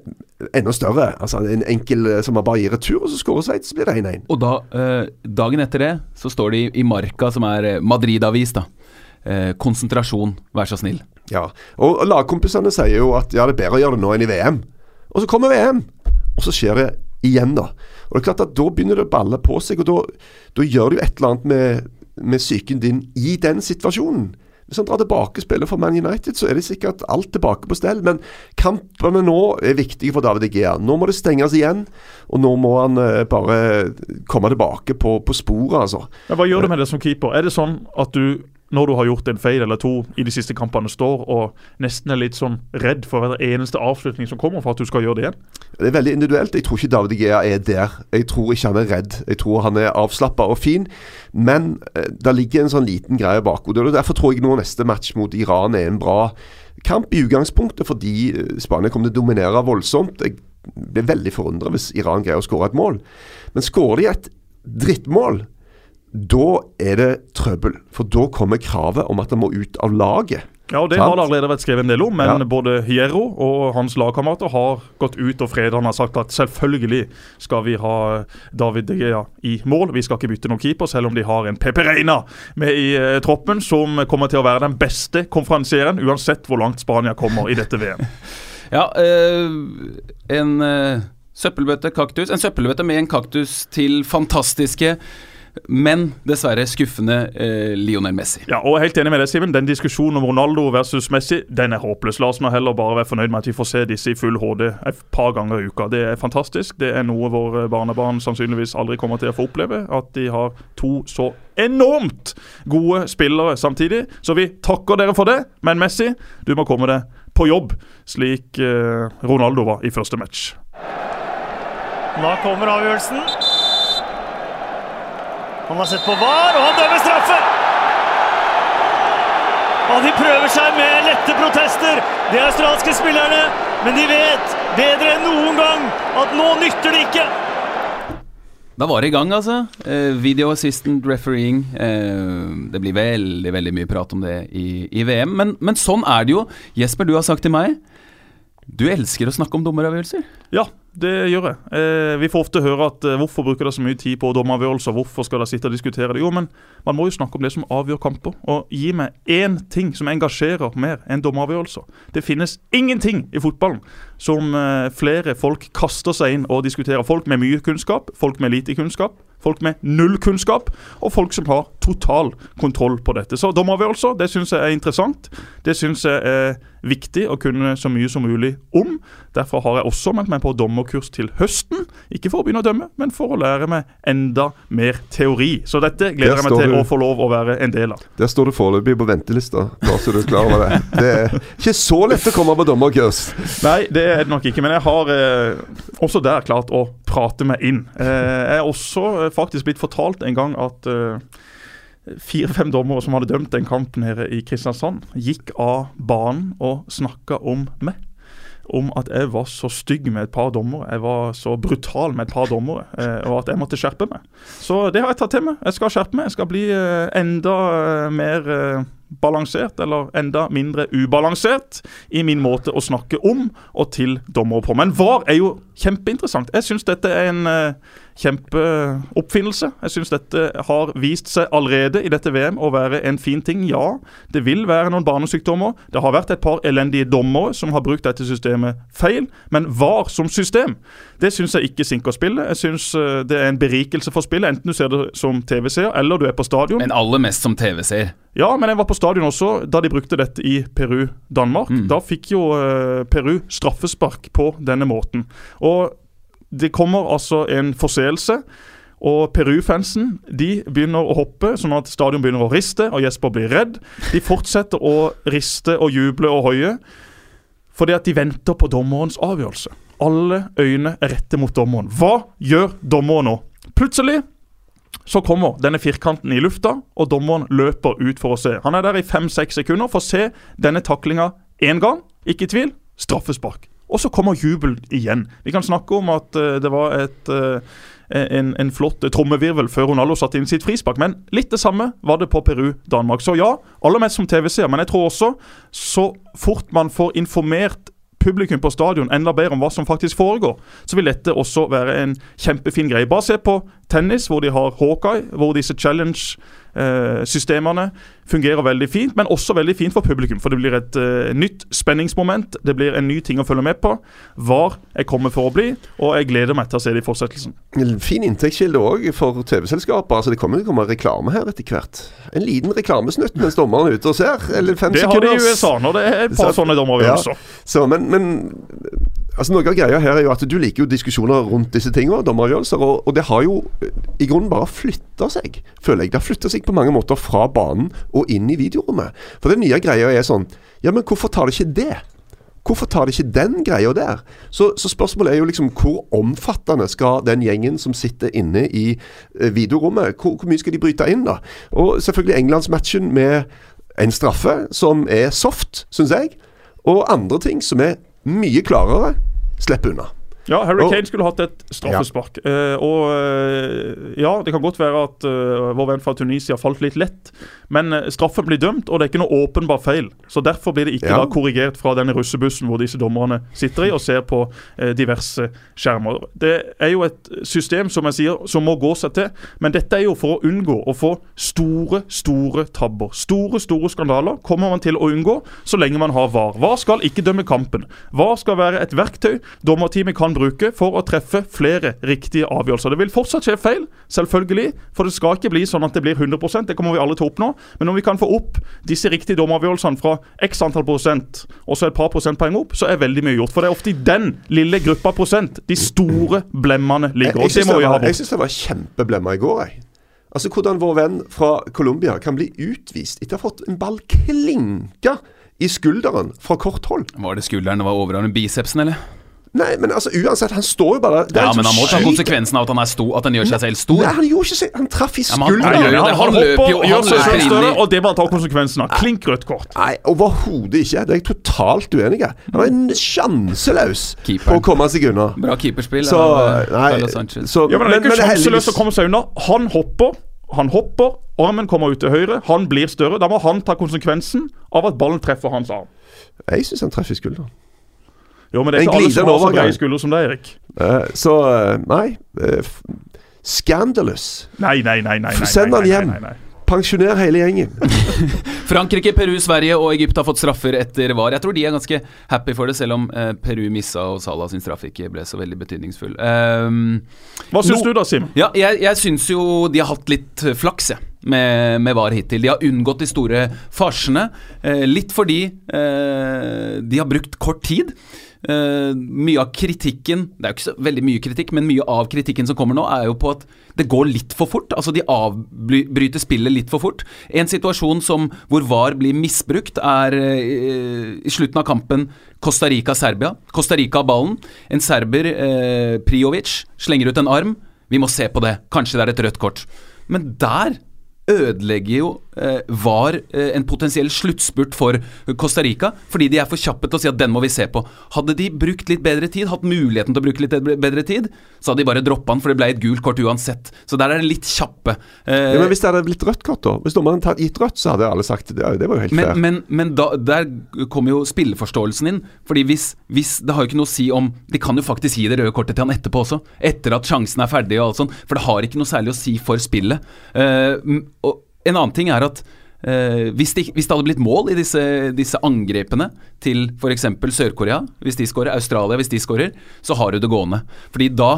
enda større. Altså En enkel eh, som bare gir retur, og så skårer Sveits, så blir det 1-1. Og da, eh, dagen etter det, så står de i, i Marca, som er eh, Madrid-avis, da. Eh, konsentrasjon, vær så snill. Ja, og og lagkompisene sier jo at ja, det er bedre å gjøre det nå enn i VM. Og så kommer VM, og så skjer det igjen, da. Og det er klart at Da begynner det å balle på seg, og da, da gjør jo et eller annet med, med psyken din i den situasjonen. Hvis han drar tilbake og spiller for Man United, så er det sikkert alt tilbake på stell. Men kampene nå er viktige for David Egea. Nå må det stenges igjen, og nå må han eh, bare komme tilbake på, på sporet, altså. Men Hva gjør du med det som keeper? Er det sånn at du, når du har gjort en feil eller to i de siste kampene, står og nesten er litt sånn redd for hver eneste avslutning som kommer for at du skal gjøre det igjen? Det er veldig individuelt. Jeg tror ikke David Gea er der. Jeg tror ikke han er redd. Jeg tror han er avslappa og fin. Men eh, det ligger en sånn liten greie bak. og Derfor tror jeg nå neste match mot Iran er en bra kamp i utgangspunktet, fordi eh, Spania kommer til å dominere voldsomt. Jeg blir veldig forundret hvis Iran greier å skåre et mål. Men skårer de et drittmål, da er det trøbbel. For da kommer kravet om at han må ut av laget. Ja, og Det har det allerede vært skrevet en del om, men Ja. både Hierro og hans lagkamerater har gått ut og fredag har sagt at selvfølgelig skal vi ha David De Gea i mål. Vi skal ikke bytte noen keeper, selv om de har en Pepe Reina med i eh, troppen, som kommer til å være den beste konferansieren, uansett hvor langt Spania kommer i dette VM. Ja, øh, en øh, søppelbøtte kaktus. En søppelbøtte med en kaktus til fantastiske, men dessverre skuffende eh, Lionel Messi. Ja, og helt enig med deg, Simen. Den diskusjonen om Ronaldo versus Messi, den er håpløs. La oss nå heller bare være fornøyd med at vi får se disse i full HD et par ganger i uka. Det er fantastisk. Det er noe våre barnebarn sannsynligvis aldri kommer til å få oppleve. At de har to så enormt gode spillere samtidig. Så vi takker dere for det. Men Messi, du må komme deg på jobb, slik eh, Ronaldo var i første match. Da kommer avgjørelsen. Han har sett på VAR, og han dømmer straffe! Og de prøver seg med lette protester, de australske spillerne. Men de vet bedre enn noen gang at nå nytter det ikke. Da var det i gang, altså. Eh, video assistant refereeing. Eh, det blir veldig veldig mye prat om det i, i VM. Men, men sånn er det jo. Jesper, du har sagt til meg du elsker å snakke om dommeravgjørelser. Ja, det gjør jeg. Eh, vi får ofte høre at eh, hvorfor bruker dere så mye tid på dommeravgjørelser? Hvorfor skal dere sitte og diskutere det? Jo, men man må jo snakke om det som avgjør kamper. Og gi meg én ting som engasjerer mer enn dommeravgjørelser. Det finnes ingenting i fotballen som eh, flere folk kaster seg inn og diskuterer. Folk med mye kunnskap, folk med lite kunnskap. Folk med null kunnskap, og folk som har total kontroll på dette. Så dommeravgjørelser det syns jeg er interessant. Det syns jeg er viktig å kunne så mye som mulig om. Derfor har jeg også meldt meg på dommerkurs til høsten. Ikke for å begynne å dømme, men for å lære meg enda mer teori. Så dette gleder jeg meg til du. å få lov å være en del av. Der står du foreløpig på ventelista, bare så du er klar over det. Det er ikke så lett å komme på dommerkurs. Nei, det er det nok ikke, men jeg har eh, også der klart å prate meg inn. Eh, jeg er også eh, faktisk blitt fortalt en gang at eh, fire-fem dommere som hadde dømt den kampen her i Kristiansand, gikk av banen og snakka om meg. Om at jeg var så stygg med et par dommere, jeg var så brutal med et par dommere, og at jeg måtte skjerpe meg. Så det har jeg tatt til meg. Jeg skal skjerpe meg. Jeg skal bli enda mer balansert, eller enda mindre ubalansert, i min måte å snakke om og til dommere på. Men VAR er jo kjempeinteressant. Jeg syns dette er en eh, kjempeoppfinnelse. Jeg syns dette har vist seg allerede i dette VM å være en fin ting. Ja, det vil være noen barnesykdommer. Det har vært et par elendige dommere som har brukt dette systemet feil. Men VAR som system, det syns jeg ikke sinker spillet. Jeg syns eh, det er en berikelse for spillet, enten du ser det som TV-seer eller du er på stadion. Men aller mest som TV-seer. Ja, men jeg var på stadion også da de brukte dette i Peru-Danmark. Da fikk jo eh, Peru straffespark på denne måten. Og det kommer altså en forseelse. Og Peru-fansen de begynner å hoppe, sånn at stadion begynner å riste, og Jesper blir redd. De fortsetter å riste og juble og hoie fordi at de venter på dommerens avgjørelse. Alle øyne er rette mot dommeren. Hva gjør dommeren nå? Plutselig så kommer denne firkanten i lufta, og dommeren løper ut for å se. Han er der i fem-seks sekunder for å se denne taklinga én gang. Ikke i tvil straffespark. Og så kommer jubel igjen. Vi kan snakke om at eh, det var et, eh, en, en flott trommevirvel før Ronaldo satte inn sitt frispark, men litt det samme var det på Peru-Danmark. Så ja, aller mest som TV-seer, men jeg tror også så fort man får informert publikum på stadion enda bedre om hva som faktisk foregår, så vil dette også være en kjempefin greie. Bare se på tennis, hvor de har Hawkeye, hvor disse challenge-systemene fungerer veldig fint, men også veldig fint for publikum. For det blir et uh, nytt spenningsmoment, det blir en ny ting å følge med på. VAR er kommet for å bli, og jeg gleder meg til å se det i fortsettelsen. Fin inntektskilde òg for TV-selskaper. Altså, det kommer til å komme reklame her etter hvert. En liten reklamesnutt mens dommeren er ute og ser. Eller fem Det har de i USA når det er et par Så- sånne dommeravgjørelser. Så, men, men altså noe av greia her er jo at du liker jo diskusjoner rundt disse tingene, dommeravgjørelser, og, og det har jo eh, i grunnen bare flytta seg, føler jeg. Det har flytta seg på mange måter fra banen og inn i videorommet. For den nye greia er sånn Ja, men hvorfor tar det ikke det? Hvorfor tar de ikke den greia der? Så, så spørsmålet er jo liksom hvor omfattende skal den gjengen som sitter inne i eh, videorommet, hvor, hvor mye skal de bryte inn, da? Og selvfølgelig Englandsmatchen med en straffe som er soft, syns jeg, og andre ting som er mye klarere, slipper unna. Ja, Harry Kane skulle hatt et straffespark. Eh, og eh, ja, det kan godt være at uh, vår venn fra Tunisia falt litt lett, men straffen blir dømt, og det er ikke noe åpenbar feil. Så Derfor blir det ikke Ja. da korrigert fra denne russebussen hvor disse dommerne sitter i og ser på uh, diverse skjermer. Det er jo et system som jeg sier, som må gå seg til, men dette er jo for å unngå å få store, store tabber. Store, store skandaler kommer man til å unngå så lenge man har VAR. VAR skal ikke dømme kampen. VAR skal være et verktøy dommerteamet kan bruke for å treffe flere riktige avgjørelser. Det vil fortsatt skje feil, selvfølgelig, for det skal ikke bli sånn at det blir 100% Det kommer vi alle til å oppnå. Men om vi kan få opp disse riktige dommeravgjørelsene fra x antall prosent, og så et par prosentpoeng opp, så er veldig mye gjort. For det er ofte i den lille gruppa prosent de store blemmene ligger. Og det må vi ha bort. jeg syns synes det var kjempeblemmer i går, jeg. Altså Hvordan vår venn fra Colombia kan bli utvist etter å ha fått en ball klinka i skulderen fra kort hold. Var det skulderen det var overarmen? Bicepsen, eller? Nei, men altså uansett, han står jo bare det er Ja, men han må ta konsekvensen av at han, er stor, at han gjør seg selv stor. Nei, han gjorde ikke seg Han traff i Ja, han- skulderen. det. han, Han hopper, og gjør seg selv større, og det må han ta konsekvensen av. Klink rødt kort. Nei, overhodet ikke. Det er jeg totalt uenig i. Han var en sjanseløs på å komme seg unna. Bra keeperspill Så eh, Nei, så, Ja, men Det er ikke sjanseløst å komme seg unna. Han hopper, han hopper, armen kommer ut til høyre, han blir større. Da må han ta konsekvensen av at ballen treffer hans arm. Jeg syns han treffer skulderen. Jo, men det er ikke alle som har så brede skuldre som deg, Erik. Uh, så eh, nei. Uh, Scandalous. Nei, nei, nei. nei, nei, Send han hjem. nei, nei. Pensjoner hele gjengen. Frankrike, Peru, Sverige og Egypt har fått straffer etter VAR. Jeg tror de er ganske happy for det, selv om eh, Peru missa og Salah sin straff ikke ble så veldig betydningsfull. Um, Hva syns No- du da, Sim? ja, jeg, jeg syns jo de har hatt litt flaks, jeg. Med, med VAR hittil. De har unngått de store farsene. Eh, litt fordi eh, de har brukt kort tid. Eh, mye av kritikken Det er jo ikke så veldig mye kritikk, men mye av kritikken som kommer nå, er jo på at det går litt for fort. Altså De avbryter spillet litt for fort. En situasjon som hvor VAR blir misbrukt, er uh, i slutten av kampen Costa Rica-Serbia. Costa Rica har ballen. En serber, uh, Priovic, slenger ut en arm. Vi må se på det. Kanskje det er et rødt kort. Men der ødelegger jo eh, var eh, en potensiell sluttspurt for Costa Rica, fordi de er for kjappe til å si at den må vi se på. Hadde de brukt litt bedre tid, hatt muligheten til å bruke litt bedre tid, så hadde de bare droppa den, for det ble et gult kort uansett. Så der er det litt kjappe. Eh, Ja, men Hvis det hadde blitt rødt kort, da? Hvis dommeren hadde gitt rødt, så hadde alle sagt det. Det var jo helt men, fair. men, men da, der kommer jo spilleforståelsen inn. Fordi hvis, hvis Det har jo ikke noe å si om De kan jo faktisk gi det røde kortet til han etterpå også. Etter at sjansen er ferdig og alt sånt. For det har ikke noe særlig å si for spillet. Eh, og en annen ting er at eh, hvis, det, hvis det hadde blitt mål i disse, disse angrepene til f.eks. Sør-Korea, hvis de skårer, Australia hvis de skårer, så har du det gående. Fordi da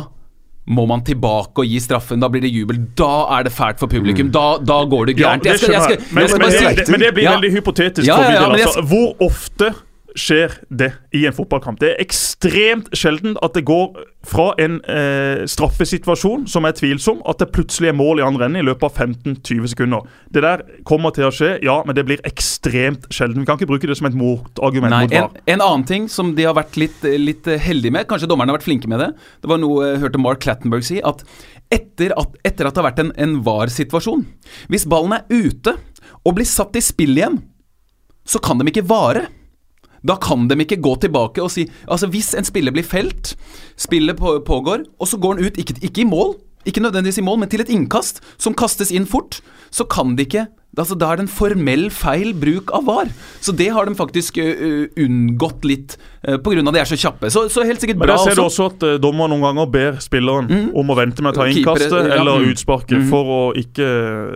må man tilbake og gi straffen. Da blir det jubel. Da er det fælt for publikum. Da, da går det gærent. Ja. Men, men, det, men det blir Ja. veldig hypotetisk. Ja, ja, jeg altså. Hvor ofte skjer det i en fotballkamp? Det er ekstremt sjelden at det går fra en eh, straffesituasjon som er tvilsom, at det plutselig er mål i andre enden i løpet av 15-20 sekunder. Det der kommer til å skje, ja, men det blir ekstremt sjelden. Vi kan ikke bruke det som et motargument Nei, mot VAR. en annen ting som de har vært litt, litt heldige med, kanskje dommerne har vært flinke med det, det var noe jeg hørte Mark Clattenberg si, at etter at, etter at det har vært en, en VAR-situasjon Hvis ballen er ute og blir satt i spill igjen, så kan de ikke vare. Da kan de ikke gå tilbake og si Altså Hvis en spiller blir felt, spillet på, pågår, og så går han ut, ikke, ikke i mål, ikke nødvendigvis i mål, men til et innkast som kastes inn fort, så kan de ikke Altså Da er det en formell feil bruk av VAR. Så det har de faktisk ø, unngått litt uh, pga. de er så kjappe. Så, så helt sikkert bra. Men der ser du også. at uh, dommer noen ganger ber spilleren om å vente med å ta innkastet ja, eller mm. utsparket Mm. for å ikke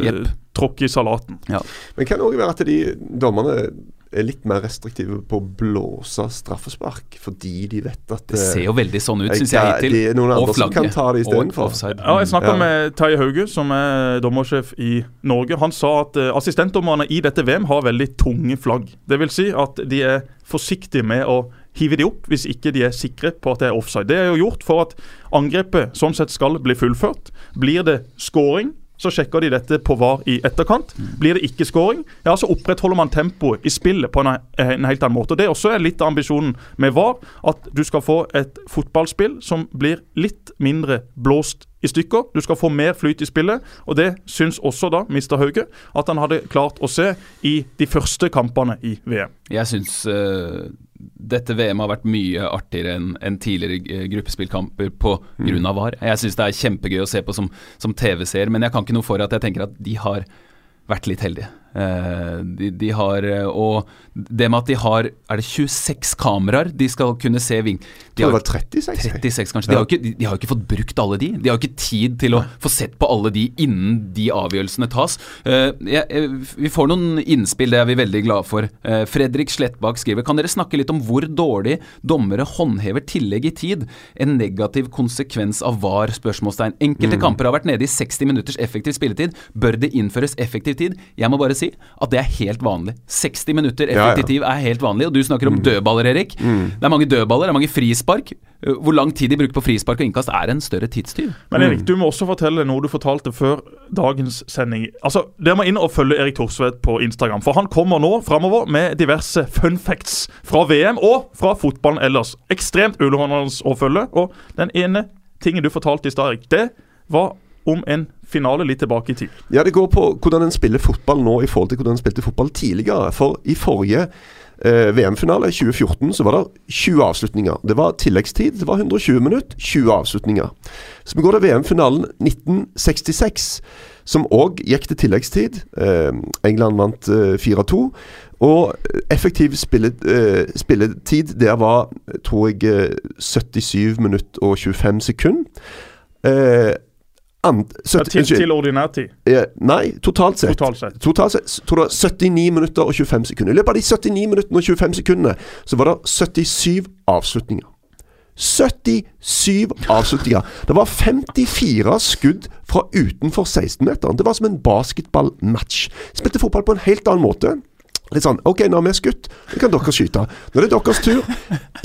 uh, tråkke i salaten. Men kan det òg være at de dommerne er litt mer restriktive på å blåse straffespark, fordi de vet at Det ser jo veldig sånn ut, syns jeg, hittil. Det er noen andre som kan ta det istedenfor. offside. Ja, jeg snakka Ja. med Terje Hauge, som er dommersjef i Norge. Han sa at uh, assistentdommerne i dette VM har veldig tunge flagg. Det vil si at de er forsiktige med å hive de opp hvis ikke de er sikre på at det er offside. Det er jo gjort for at angrepet sånn sett skal bli fullført. Blir det scoring, så sjekker de dette på VAR i etterkant. Blir det ikke scoring, ja, så opprettholder man tempoet i spillet på en, en helt annen måte. Og Det er også litt av ambisjonen med VAR, at du skal få et fotballspill som blir litt mindre blåst i stykker. Du skal få mer flyt i spillet, og det syns også da Mr. Hauge at han hadde klart å se i de første kampene i VM. Jeg syns uh, dette VM har vært mye artigere enn en tidligere eh, gruppespillkamper på Mm. grunn av VAR. Jeg syns det er kjempegøy å se på som, som TV-seer, men jeg kan ikke noe for at jeg tenker at de har vært litt heldige. Eh, de, de har eh, Og det med at de har Er det 26 kameraer de skal kunne se vink... De har, det var 36. 36 kanskje. De har, ikke, de, har jo ikke fått brukt alle de. De har jo ikke tid til å få sett på alle de innen de avgjørelsene tas. Uh, eh, vi får noen innspill, det er vi veldig glade for. Uh, Fredrik Slettbakk skriver Kan dere snakke litt om hvor dårlig dommere håndhever tillegg i tid? En negativ konsekvens av VAR? spørsmålstegn. Enkelte Mm. kamper har vært nede i 60 minutters effektiv spilletid. Bør det innføres effektiv tid? Jeg må bare si at det er helt vanlig. 60 minutter Ja, ja. effektiv er helt vanlig. Og du snakker om dødballer, Erik. Det er mange dødballer, det er mange frispark. Uh, Hvor lang tid de bruker på frispark og innkast er en større tidstyv. Men Erik, du må også fortelle noe du fortalte før dagens sending. Altså, Dere må inn og følge Erik Thorsvedt på Instagram, for han kommer nå framover med diverse fun facts fra VM og fra fotballen ellers. Ekstremt underholdende å følge. Og den ene tingen du fortalte i stad, Erik, det var om en finale litt tilbake i tid. Ja, det går på hvordan en spiller fotball nå i forhold til hvordan en spilte fotball tidligere. For i forrige eh, VM-finale, 2014, så var det 20 avslutninger. Det var tilleggstid. Det var 120 minutter, 20 avslutninger. Så vi går til VM-finalen 1966, som òg gikk til tilleggstid. Eh, England vant eh, 4-2. Og effektiv spillet, eh, spilletid der var, tror jeg, eh, 77 minutter og 25 sekunder. Eh, and, Ja, til, til ordinær tid, Eh, nei, totalt sett. totalt sett. Totalt sett tror jeg 79 minutter og 25 sekunder. I løpet av de 79 minuttene og 25 sekundene så var det 77 avslutninger. 77 avslutninger. Det var 54 skudd fra utenfor 16-meteren. Det var som en basketballmatch. Spilte fotball på en helt annen måte. Litt sånn OK, nå har vi skutt, nå kan dere skyte. Nå er det deres tur.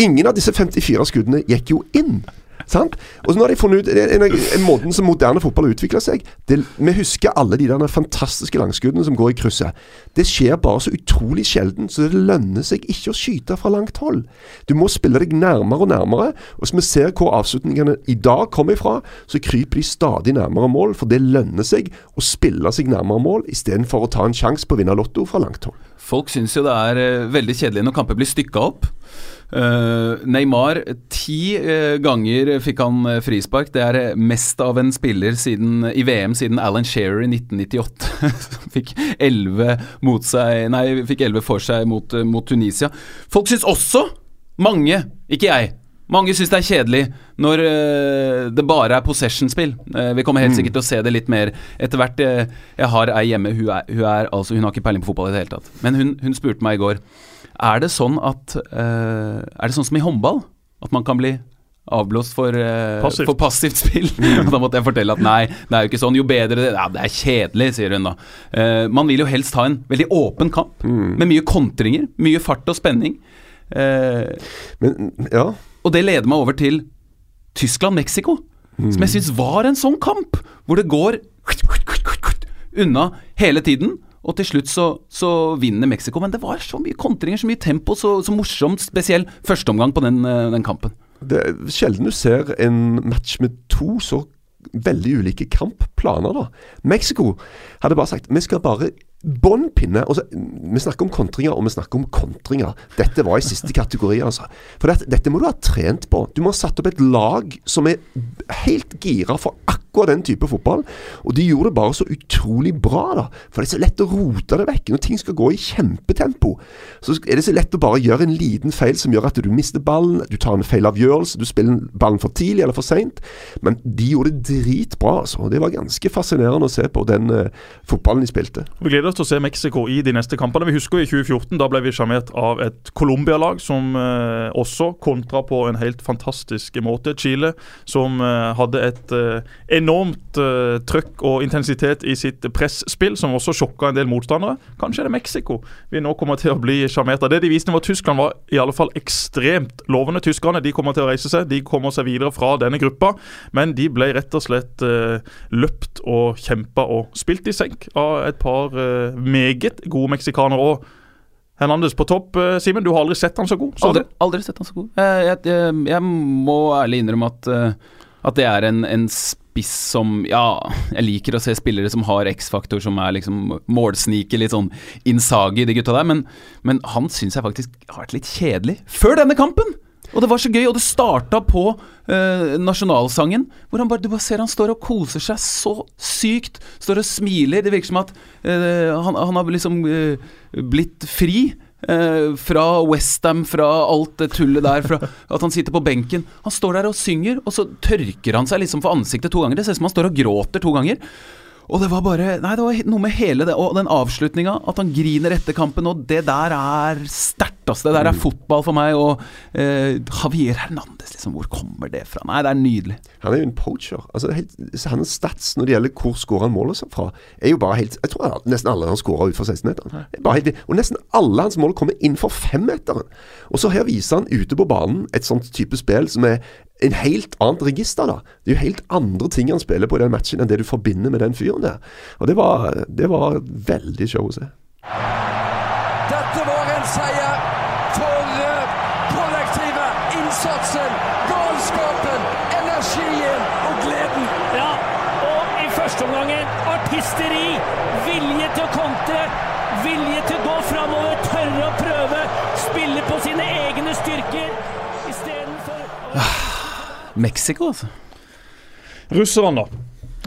Ingen av disse 54 skuddene gikk jo inn. Sant? Og så nå har de funnet ut en, en måten som moderne fotball har utvikla seg det, Vi husker alle de der fantastiske langskuddene som går i krysset. Det skjer bare så utrolig sjelden, så det lønner seg ikke å skyte fra langt hold. Du må spille deg nærmere og nærmere. Og hvis vi ser hvor avslutningene i dag kommer ifra, så kryper de stadig nærmere mål, for det lønner seg å spille seg nærmere mål istedenfor å ta en sjanse på å vinne Lotto fra langt hold. Folk syns jo det er eh, veldig kjedelig når kamper blir stykka opp. Eh, Neymar, ti eh, ganger fikk han eh, frispark. Det er mest av en spiller siden, i VM siden Alan Shearer i 1998. som fikk 11 mot seg Nei, fikk 11 for seg mot, mot Tunisia. Folk syns også, mange, ikke jeg mange syns det er kjedelig når det bare er possession-spill. Vi kommer helt sikkert til å se det litt mer etter hvert. jeg har ei hjemme, hun, er, hun, er, altså, hun har ikke peiling på fotball i det hele tatt. Men hun, hun spurte meg i går Er det sånn at uh, Er det sånn som i håndball? At man kan bli avblåst for, uh, Passivt. for passivt spill? Da måtte jeg fortelle at nei, det er jo ikke sånn. Jo bedre det Ja, det er kjedelig, sier hun da. Uh, man vil jo helst ha en veldig åpen kamp, med mye kontringer, mye fart og spenning. Men ja. og det leder meg over til Tyskland-Mexico, som jeg syns var en sånn kamp, hvor det går unna hele tiden. Og til slutt så, så vinner Mexico. Men det var så mye kontringer, så mye tempo, så, så morsomt. Spesiell førsteomgang på den, eh, den kampen. Det er sjelden du ser en match med to så veldig ulike kampplaner, da. Mexico hadde bare sagt vi skal bare bånn pinne. og så- Vi snakker om kontringer, og vi snakker om kontringer. Dette var i siste kategori, altså. For dette, dette må du ha trent på. Du må ha satt opp et lag som er helt gira for akkurat den type fotball. Og de gjorde det bare så utrolig bra, da. For det er så lett å rote det vekk. Når ting skal gå i kjempetempo, så er det så lett å bare gjøre en liten feil som gjør at du mister ballen, du tar en feil avgjørelse, du spiller ballen for tidlig eller for seint. Men de gjorde det dritbra, altså. Det var ganske fascinerende å se på den uh, fotballen de spilte. Vi gleder oss til å se Mexico i de neste kampene. Vi husker i 2014, da ble vi sjarmert av et Colombia-lag som eh, også kontra på en helt fantastisk måte. Chile, som eh, hadde et eh, enormt eh, trøkk og intensitet i sitt presspill, som også sjokka en del motstandere. Kanskje er det Mexico vi nå kommer til å bli sjarmert av. Det de viste mot Tyskland, var i alle fall ekstremt lovende. Tyskerne de kommer til å reise seg, de kommer seg videre fra denne gruppa, men de ble rett og slett eh, løpt og kjempa og spilt i senk av et par eh, meget gode meksikaner Og Hernandez på topp, eh, Simen. Du har aldri sett han så god? Aldri, aldri sett han så god. Eh, Jeg, jeg, jeg må ærlig innrømme at, eh, at det er en, en spiss som Ja, jeg liker å se spillere som har X-faktor, som er liksom målsniker, litt sånn Insagi, de gutta der, men, men han syns jeg faktisk har vært litt kjedelig før denne kampen! Og det var så gøy, og det starta på eh, nasjonalsangen, hvor han bare, du bare ser han står og koser seg så sykt. Står og smiler. Det virker som at eh, han, han har liksom eh, blitt fri. eh, fra Westham, fra alt det tullet der, fra at han sitter på benken. Han står der og synger, og så tørker han seg liksom for ansiktet to ganger. Det ser ut som han står og gråter to ganger. Og det var bare Nei, det var noe med hele det Og den avslutninga, at han griner etter kampen, og det der er sterkt, altså. Det der er fotball for meg. Og eh, Javier Hernandez, liksom. Hvor kommer det fra? Nei, det er nydelig. Han er jo en poacher. Altså, helt, hans stats når det gjelder hvor skårer han målet seg fra, er jo bare helt Jeg tror nesten alle han skårer utenfor 16-meteren. Det er bare helt- Og nesten alle hans mål kommer innenfor femmeteren. Og så her viser han ute på banen et sånt type spill som er en helt annet register, da. Det er jo helt andre ting han spiller på i den matchen enn det du forbinder med den fyren der. Og det var, det var veldig show å se. Dette var en seier for eh, kollektivet. Innsatsen, galskapen, energien og gleden. Ja, og i første omgang artisteri, vilje til å kontre, vilje til å gå framover, tørre å prøve, spille på sine egne styrker istedenfor Mexico, altså. Russerne, da.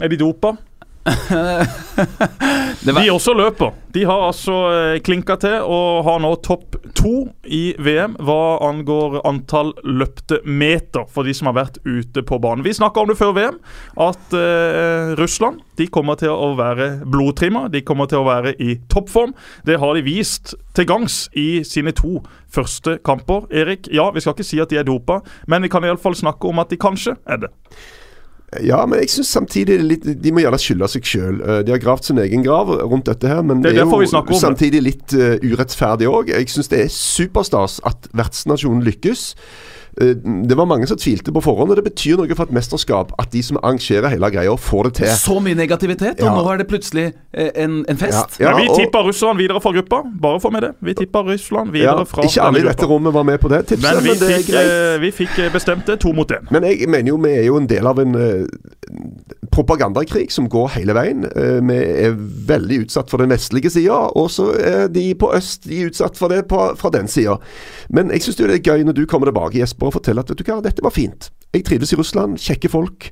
Er de dopa? Var, De også løper. De har altså eh, klinka til og har nå topp to i VM hva angår antall løpte meter for de som har vært ute på banen. Vi snakka om det før VM, at eh, Russland de kommer til å være blodtrimma. De kommer til å være i toppform. Det har de vist til gangs i sine to første kamper. Erik, ja, vi skal ikke si at de er dopa, men vi kan iallfall snakke om at de kanskje er det. Ja, men jeg syns samtidig det litt, de må gjerne skylde seg sjøl. De har gravd sin egen grav rundt dette her, men Det det er jo samtidig litt eh, urettferdig òg. Jeg syns det er superstas at vertsnasjonen lykkes. Eh, Det var mange som tvilte på forhånd, og det betyr noe for et mesterskap at de som arrangerer hele greia, får det til. Så mye negativitet, og Ja. nå er det plutselig eh, en, en fest. Ja, Men vi tipper tippa Russland videre fra gruppa. Bare få med det. Vi tippa Russland Ja, videre fra ikke alle i dette gruppa. rommet var med på det tipset, Men men, vi det er fikk, greit. eh, vi fikk bestemt det to mot én. Men jeg mener jo vi er jo en del av en propagandakrig som går hele veien. Eh, vi er veldig utsatt for den vestlige sida, og så er de på øst de er utsatt for det på, fra den sida. Men jeg syns det er gøy når du kommer tilbake Jesper, og fortelle at vet du hva, dette var fint. Jeg trives i Russland, kjekke folk.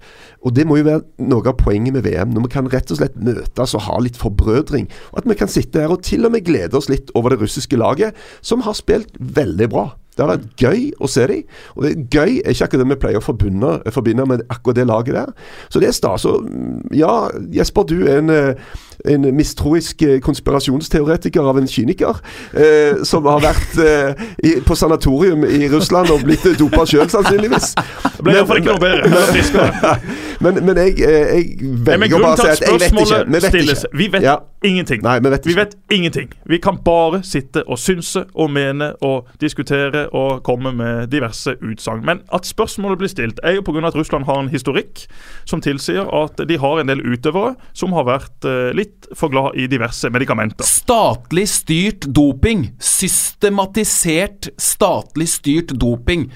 Og det må jo være noe av poenget med VM. Når vi kan rett og slett møtes og ha litt forbrødring. Og at vi kan sitte her og til og med glede oss litt over det russiske laget, som har spilt veldig bra. Det har vært gøy å se dem. Og det er gøy er ikke akkurat det vi pleier å forbinde, forbinde med akkurat det laget der. Så det er stas. Og mm, ja, Jesper, du er en, eh, en mistroisk eh, konspirasjonsteoretiker av en kyniker. Eh, som har vært eh, i, på sanatorium i Russland og blitt dopa sjøl, sannsynligvis. Ble iallfall ikke noe bedre. Men, men, men jeg, eh, jeg velger å bare si at jeg vet ikke. Vi vet stilles ikke. Vi vet Ja. ingenting. Nei, vi vet Vi vet ingenting. Vi kan bare sitte og synse og mene og diskutere og komme med diverse utsagn. Men at spørsmålet blir stilt, er jo pga. at Russland har en historikk som tilsier at de har en del utøvere som har vært eh, litt for glad i diverse medikamenter. Statlig styrt doping. Systematisert statlig styrt doping.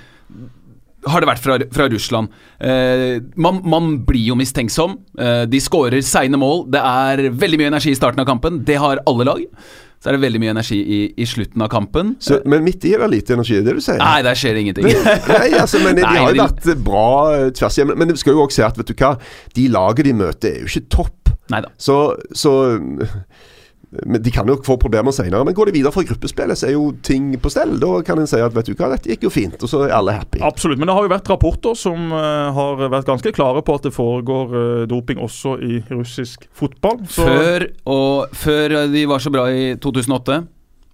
Har det vært fra, fra Russland. Eh, man, man blir jo mistenksom. Eh, de skårer seine mål. Det er veldig mye energi i starten av kampen. Det har alle lag. Så er det veldig mye energi i, i slutten av kampen. Så, men midt i er det lite energi, er det du sier? Nei, der skjer ingenting. Nei, altså, men De Nei, har jo de- vært bra eh, tvers igjennom. Men vi skal jo også si at vet du hva, de laget de møter, er jo ikke topp. Neida. Så, så men De kan jo få problemer senere. Men går de videre fra gruppespillet, så er jo ting på stell. Da kan en si at vet du hva, dette gikk jo fint, og så er alle happy. Absolutt, men det har jo vært rapporter som eh, har vært ganske klare på at det foregår eh, doping også i russisk fotball. Så Før, og, før de var så bra i 2008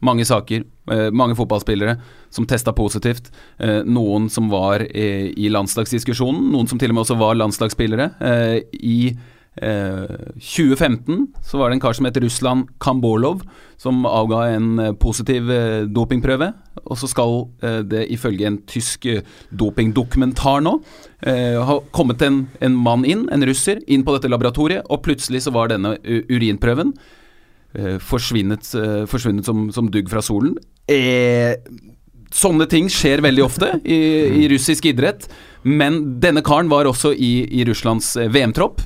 mange saker, eh, mange fotballspillere som testa positivt. Eh, noen som var eh, i landslagsdiskusjonen, noen som til og med også var landslagsspillere. Eh, I eh, 2015 så var det en kar som het Russland Kambolov, som avga en eh, positiv eh, dopingprøve. Og så skal eh, det ifølge en tysk eh, dopingdokumentar nå eh, ha kommet en, en mann inn, en russer, inn på dette laboratoriet, og plutselig så var denne urinprøven Forsvunnet eh, som, som dugg fra solen. Eh, sånne ting skjer veldig ofte i, i russisk idrett, men denne karen var også i, i Russlands eh, VM-tropp.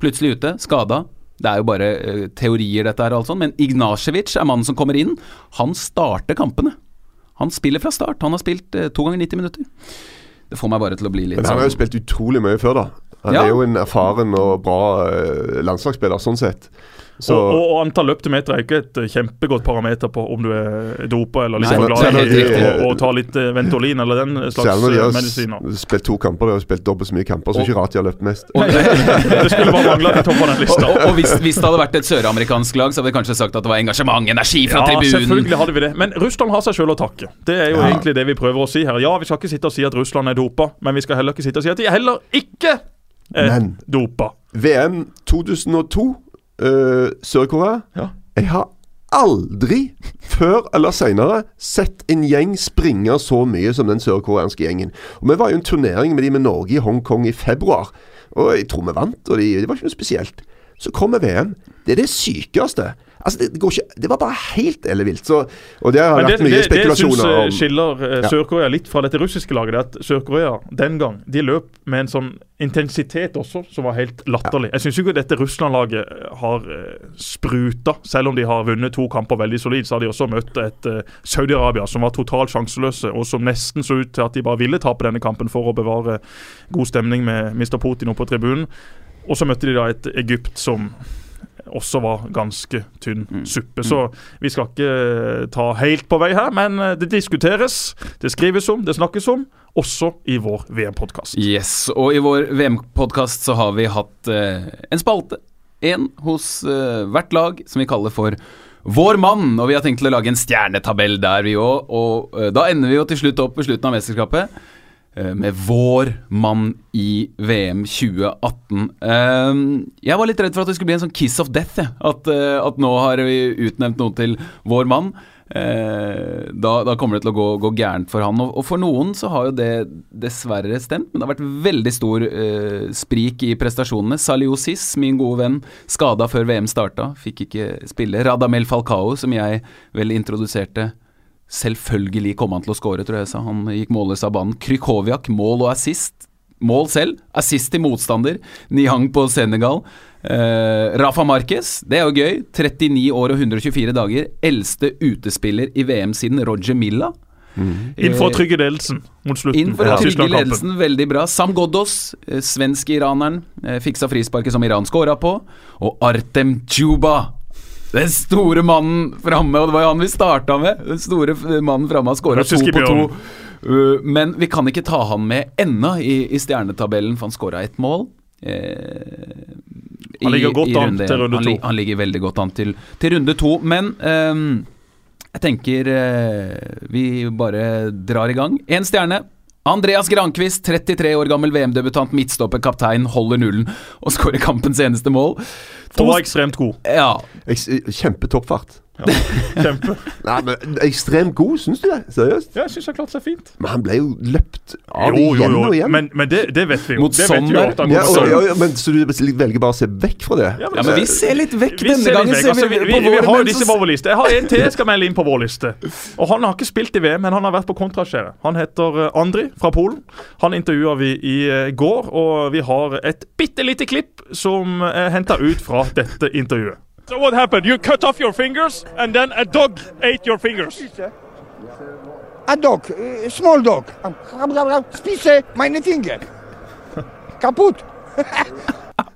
Plutselig ute, skada. Det er jo bare eh, teorier, dette her, altså. Men Ignasjevic er mannen som kommer inn. Han starter kampene. Han spiller fra start. Han har spilt eh, to ganger 90 minutter. Det får meg bare til å bli litt Men han har jo sånn spilt utrolig mye før, da. Han Ja. er jo en erfaren og bra eh, landslagsspiller, sånn sett. Så og, og, og antall løpte meter er ikke et eh, kjempegodt parameter på om du er dopa eller litt Nei, for glad i å ta litt eh, Ventolin eller den slags selv om de eh, har medisiner. spilt to kamper, de har spilt dobbelt så mye kamper, så Og- ikke rart de har løpt mest. Det skulle bare mangle at de topper den lista. og, og hvis, hvis det hadde vært et søramerikansk lag, så hadde vi kanskje sagt at det var engasjement, energi fra Ja, tribunen. selvfølgelig hadde vi det. Men Russland har seg sjøl å takke. Det er jo Ja. egentlig det vi prøver å si her. Ja, vi skal ikke sitte og si at Russland er dopa, men vi skal heller ikke sitte og si at de heller ikke er Men- dopa. VM 2002, eh, Sør-Korea. Ja. Jeg har aldri, før eller senere, sett en gjeng springe så mye som den sørkoreanske gjengen. Og Vi var jo en turnering med de med Norge i Hongkong i februar, og jeg tror vi vant. og de, Det var ikke noe spesielt. Så kommer VM. Det er det sykeste. Altså, det, det går ikke Det var bare helt ellevilt. Og det har Men det, vært mye det, det syns spekulasjoner eh, om skiller eh, Ja. Sør-Korea litt fra dette russiske laget. Det at Sør-Korea den gang de løp med en sånn intensitet også som var helt latterlig. Jeg syns ikke dette Russland-laget har eh, spruta. Selv om de har vunnet to kamper veldig solid, så har de også møtt et eh, Saudi-Arabia som var totalt sjanseløse, og som nesten så ut til at de bare ville tape denne kampen for å bevare god stemning med Mr. Putin oppe på tribunen. Og så møtte de da et Egypt som også var ganske tynn Mm. suppe. Så vi skal ikke eh, ta helt på vei her, men eh, det diskuteres, det skrives om, det snakkes om, også i vår VM-podkast. Yes, og i vår VM-podkast så har vi hatt eh, en spalte. En hos eh, hvert lag som vi kaller for Vår mann. Og vi har tenkt til å lage en stjernetabell der, vi òg. Og eh, da ender vi jo til slutt opp ved slutten av mesterskapet med vår mann i VM 2018. Eh, jeg var litt redd for at det skulle bli en sånn kiss of death. At, eh, at nå har vi utnevnt noen til vår mann. Eh, da, da kommer det til å gå, gå gærent for han. Og, for noen så har jo det dessverre stemt, men det har vært veldig stor eh, sprik i prestasjonene. Saliosis, min gode venn, skada før VM starta, fikk ikke spille. Radamel Falcao, som jeg vel introduserte Selvfølgelig kom han til å skåre, tror jeg sa. Han gikk målløs av banen. Krykoviak, mål og assist. Mål selv, assist til motstander. Nihang på Senegal. Uh, Rafa Marquez, det er jo gøy. 39 år og 124 dager. Eldste utespiller i VM siden Roger Milla. Mm. Inn for å trygge ledelsen mot slutten. Inn for å trygge ledelsen, veldig bra. Sam Goddos, eh, svensk-iraneren, eh, fiksa frisparket som Iran scora på. Og Artem Djuba, den store mannen framme, og det var jo han vi starta med. Den store mannen framme har skåra to på to. Uh, men vi kan ikke ta han med ennå i, i, stjernetabellen, for han skåra ett mål. Eh, han ligger godt an til runde to. Han, han, ligger veldig godt an til, til runde to. Men um, jeg tenker uh, vi bare drar i gang. Én stjerne. Andreas Grankvist, 33 år gammel VM-debutant, midtstopper, kaptein, holder nullen og skårer kampens eneste mål. To, og var ekstremt god. Ja. Kjempetoppfart. Ja, kjempe. Nei, men Ekstremt god, syns du det? Seriøst? Ja, jeg syns han klarte seg fint. Men han ble jo løpt av jo, igjen jo, jo. og igjen. Men, men det, det, vet vi jo. Mot Sommer. Ja, ja, ja, men, så du velger bare å se vekk fra det? Ja, men, men vi ser litt vekk vi denne gangen. Altså, vi, vi, vi, har jo disse på vår liste. Jeg har en til jeg skal melde inn på vår liste. Og Han har ikke spilt i VM, men han har vært på kontraskjæret. Han heter eh, Andri fra Polen. Han intervjua vi i eh, går, og vi har et bitte lite klipp som er henta ut fra dette intervjuet. So what happened? You cut off your fingers, and then a dog ate your fingers. A dog, a small dog. Spise meine Finger. Kaputt.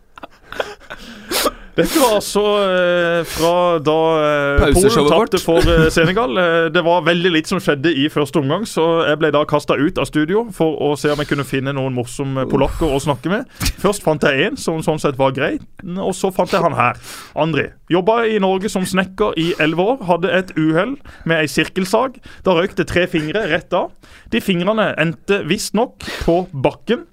Dette var altså eh, fra da eh, Polen tapte for eh, Senegal. Eh, det var veldig litt som skjedde i første omgang, så jeg ble da kasta ut av studio for å se om jeg kunne finne noen morsomme polakker å snakke med. Først fant jeg en som sånn sett var grei, og så fant jeg han her. Andri. Jobba i Norge som snekker i elleve år. Hadde et uhell med ei sirkelsag. Da røyk det tre fingre rett av. De fingrene endte visstnok på bakken.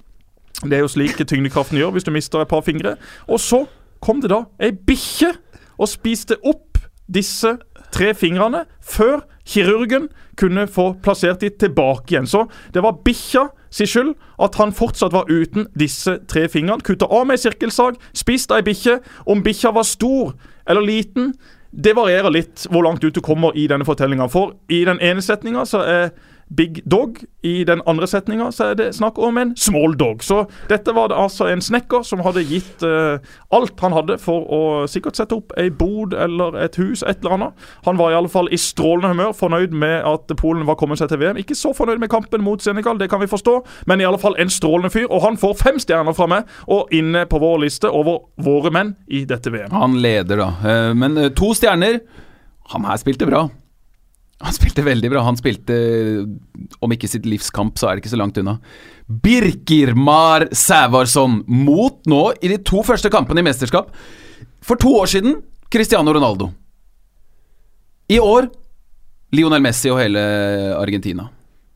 Det er jo slik tyngdekraften gjør hvis du mister et par fingre. Og så kom det da ei bikkje og spiste opp disse tre fingrene før kirurgen kunne få plassert de tilbake igjen. Så det var bikkja si skyld at han fortsatt var uten disse tre fingrene. Kutta av med ei sirkelsag, spist ei bikkje. Om bikkja var stor eller liten, det varierer litt hvor langt ut du kommer i denne fortellinga. For i den ene setninga så er big dog. I den andre setninga er det snakk om en small dog. Så dette var det altså en snekker som hadde gitt uh, alt han hadde for å sikkert sette opp ei bod eller et hus, et eller annet. Han var i alle fall i strålende humør, fornøyd med at Polen var kommet seg til VM. Ikke så fornøyd med kampen mot Senegal, det kan vi forstå, men i alle fall en strålende fyr. Og han får fem stjerner fra meg, og inne på vår liste over våre menn i dette VM. Han leder, da. Eh, men eh, to stjerner. Han her spilte bra. Han spilte veldig bra. Han spilte, om ikke sitt livskamp, så er det ikke så langt unna. Birkirmar Sævarsson mot nå, i de to første kampene i mesterskap, for to år siden Cristiano Ronaldo. I år Lionel Messi og hele Argentina.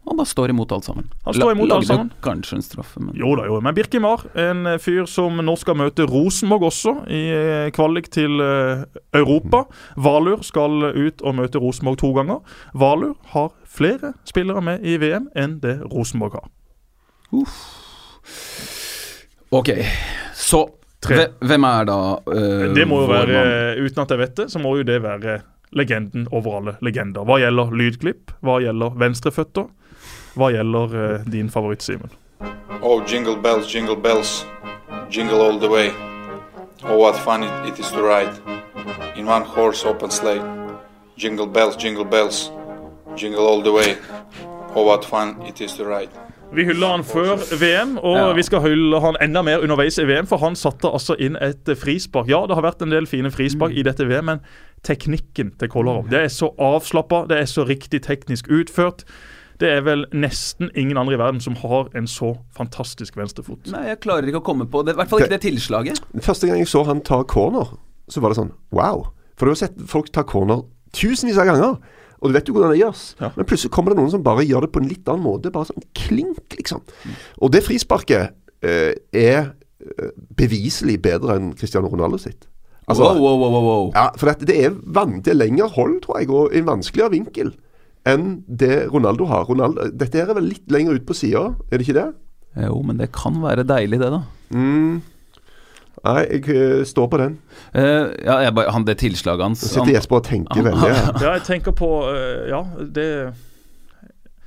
Han bare står imot alt sammen. Han står imot alt sammen. kanskje en straffe, men Jo da, jo. Men Birkimar, en eh, fyr som nå skal møte Rosenborg også, i eh, kvalik til uh, Europa. Valur skal ut og møte Rosenborg to ganger. Valur har flere spillere med i VM enn det Rosenborg har. Uff. Ok, så Tre. hvem er da uh, Det må jo være, uten at jeg vet det, så må jo det være legenden over alle legender. Hva gjelder lydklipp, hva gjelder venstreføtter, hva gjelder uh, din favoritt, Simen? Oh, jingle bells, jingle bells, jingle all the way. Oh, what fun it, it is to ride in one horse open sleigh. Jingle bells, jingle bells, jingle all the way. Oh, what fun it is to ride. Vi hylla han før VM, og ja. vi skal hylle han enda mer underveis i VM. For han satte altså inn et frispark. Ja, det har vært en del fine frispark mm. i dette VM, men teknikken til Kolarov Det er så avslappa, det er så riktig teknisk utført. Det er vel nesten ingen andre i verden som har en så fantastisk venstrefot. Nei, jeg klarer ikke å komme på det. I hvert fall ikke det, det tilslaget. Første gang jeg så han ta corner, så var det sånn wow. For du har sett folk ta corner tusenvis av ganger. Og du vet jo hvordan det gjøres. Ja. Men plutselig kommer det noen som bare gjør det på en litt annen måte. Bare sånn klink, liksom. Mm. Og det frisparket eh, er eh, beviselig bedre enn Cristiano Ronaldo sitt. Altså, wow, wow, wow, wow. Ja, for det, er van, det er lengre hold, tror jeg, og en vanskeligere vinkel enn det Ronaldo har. Ronaldo, dette her er vel litt lenger ut på sida, er det ikke det? Jo, men det kan være deilig, det, da. Mm. Nei, jeg eh, står på den. Uh, ja, jeg han, det tilslaget hans Nå sitter Jesper og tenker han- veldig Ja. Ja, jeg tenker på eh, Ja, det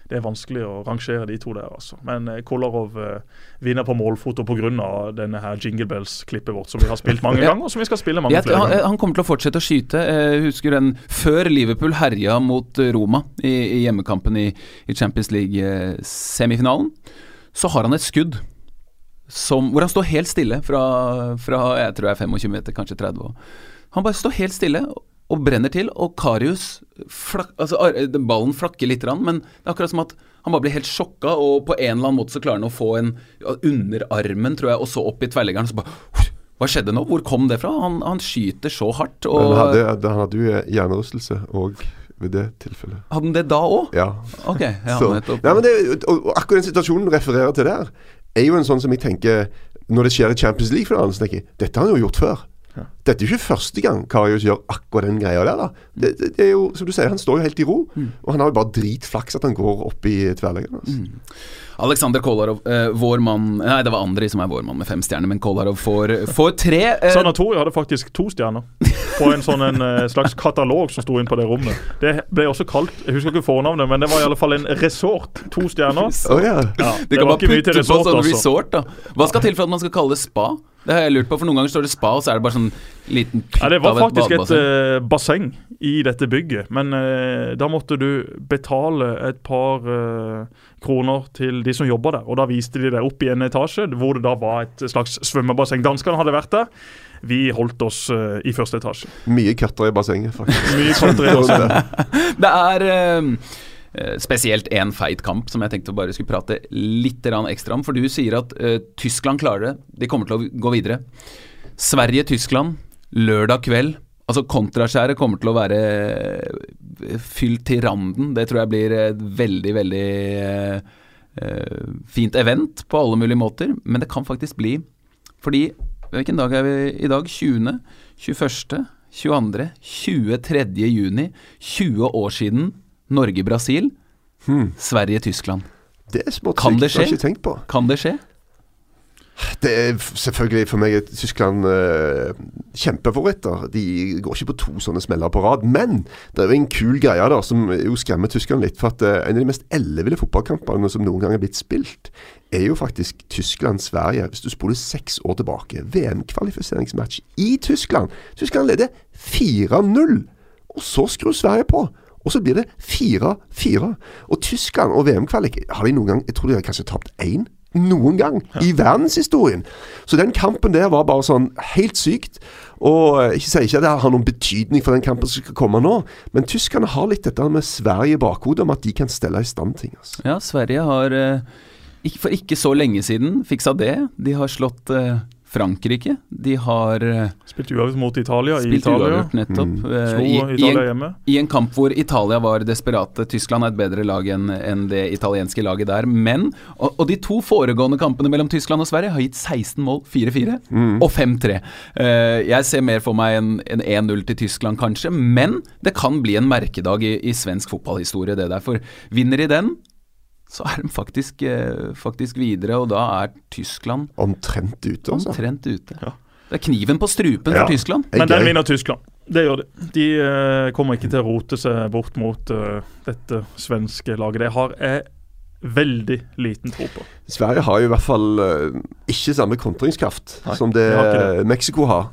det er vanskelig å rangere de to der, altså. Men eh, Kolarov eh, vinner på målfoto pga. denne her Jingle Bells-klippet vårt, som vi har spilt mange ganger, og som vi skal spille mange ja, flere han, ganger. han kommer til å fortsette å skyte. Jeg husker den før Liverpool herja mot eh, Roma i, i hjemmekampen i, i Champions League-semifinalen. Så har han et skudd som, hvor han står helt stille fra, fra jeg tror jeg er 25 meter, kanskje 30. år. Han bare står helt stille og- brenner til, og Karius flak, altså, Ballen flakker litt, men det er akkurat som at han bare blir helt sjokka, og på en eller annen måte så klarer han å få en ja, under armen, tror jeg, og så opp i tverrleggeren. Så bare Hva skjedde nå? Hvor kom det fra? Han, han skyter så hardt. Men Og han hadde, han hadde jo hjernerystelse òg ved det tilfellet. hadde han det da òg? Ja. Ok, ja, Så, nettopp. nei, men det, og, og akkurat den situasjonen du refererer til der, er jo en sånn som jeg tenker Når det skjer i Champions League-finalen, så tenker jeg dette har han jo gjort før. Dette er jo ikke første gang Karius gjør akkurat den greia der. da det, det, det er jo, som du sier, Han står jo helt i ro, Mm. og han har jo bare dritflaks at han går opp i tverrleggeren. Altså. Alexander Kolarov, eh, vår mann Nei, det var Andri som er vår mann med fem stjerner, men Kolarov får, får tre. Eh, Sanatoriet hadde faktisk to stjerner på en sånn en, eh, slags katalog som sto inn på det rommet. Det ble også kalt Jeg husker ikke fornavnet, men det var i alle fall en resort. To stjerner. Oh, ja. Ja, de kan man putte på sånn altså. resort, da. Hva skal til for at man skal kalle det spa? Det har jeg lurt på, for noen ganger står det spa, og så er det bare sånn liten pytt Ja, det var faktisk et et badebasseng. eh, basseng i dette bygget, men uh, da måtte du betale et par eh, kroner til de som jobber der. Og da viste de det opp i en etasje hvor det da var et slags svømmebasseng. Danskene hadde vært der. Vi holdt oss uh, i første etasje. Mye køtter i bassenget, faktisk. Mye cutter i bassenget. Det er eh, spesielt én feit kamp som jeg tenkte bare skulle prate litt ekstra om. For du sier at uh, Tyskland klarer det. De kommer til å gå videre. Sverige-Tyskland lørdag kveld. Altså Kontraskjæret kommer til å være eh, fylt til randen. Det tror jeg blir et veldig, veldig eh, eh, fint event på alle mulige måter. Men det kan faktisk bli Fordi Hvilken dag er vi i dag? 20., 21., 22., 23. juni. 20 år siden Norge-Brasil. Hmm. Sverige-Tyskland. Det er smått sykt, det har jeg ikke tenkt på. Kan det skje? Det er selvfølgelig for meg Tyskland eh, kjempefavoritter. De går ikke på to sånne smeller på rad. Men det er jo en kul greie der som jo skremmer Tyskland litt. For at eh, en av de mest elleville fotballkampene som noen gang er blitt spilt, er jo faktisk Tyskland-Sverige. Hvis du spoler seks år tilbake. VM-kvalifiseringsmatch i Tyskland. Tyskland leder 4-0. Og så skrur Sverige på. Og så blir det 4-4. Og Tyskland og VM-kvalik har de noen gang Jeg tror de har kanskje tapt én noen gang i verdenshistorien. Så den kampen der var bare sånn helt sykt. Og jeg sier ikke at det har noen betydning for den kampen som skal komme nå, men tyskerne har litt dette med Sverige i bakhodet, om at de kan stelle i stand ting. Altså. Ja, Sverige har eh, for ikke så lenge siden fiksa det. De har slått eh, Frankrike. De har Spilt uavgjort mot Italia i Italia. uavgjort, nettopp. Mm. eh, Slo i, i, en, hjemme. I en kamp hvor Italia var desperate. Tyskland er et bedre lag enn en det italienske laget der. Men og, og de to foregående kampene mellom Tyskland og Sverige har gitt 16 mål. 4-4 og 5-3. Uh, jeg ser mer for meg en, en 1-0 til Tyskland, kanskje. Men det kan bli en merkedag i, i svensk fotballhistorie, det der. For vinner de den, så er de faktisk, eh, faktisk videre, og da er Tyskland Omtrent ute, altså. omtrent ute. Ja. Det er kniven på strupen Ja. for Tyskland. Men den vinner Tyskland. Det gjør de. De eh, kommer ikke til å rote seg bort mot eh, dette svenske laget. Det har jeg veldig liten tro på. Sverige har jo i hvert fall eh, ikke samme kontringskraft Nei, som det, de har det. Mexico har.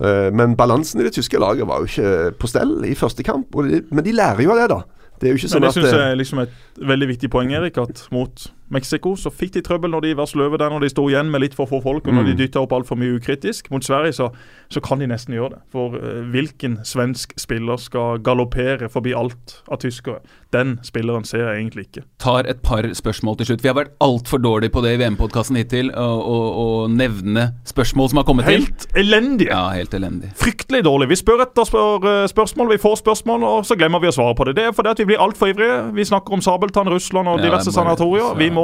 Eh, men balansen i det tyske laget var jo ikke på stell i første kamp. De, men de lærer jo av det, da. Det er jo ikke Men sånn det at syns jeg er liksom et veldig viktig poeng, Erik. At mot Mexico så fikk de trøbbel når de var sløve der når de sto igjen med litt for få folk, og når Mm. de dytta opp altfor mye ukritisk. Mot Sverige så, så kan de nesten gjøre det. For uh, hvilken svensk spiller skal galoppere forbi alt av tyskere? Den spilleren ser jeg egentlig ikke. tar et par spørsmål til slutt. Vi har vært altfor dårlige på det i VM-podkasten hittil, å nevne spørsmål som har kommet til. Helt elendige! Ja, helt elendig. Fryktelig dårlig. Vi spør etter spør, eh, spørsmål, vi får spørsmål, og så glemmer vi å svare på det. Det er fordi at vi blir altfor ivrige. Vi snakker om Sabeltann, Russland og diverse er bare- sanatorier. Vi må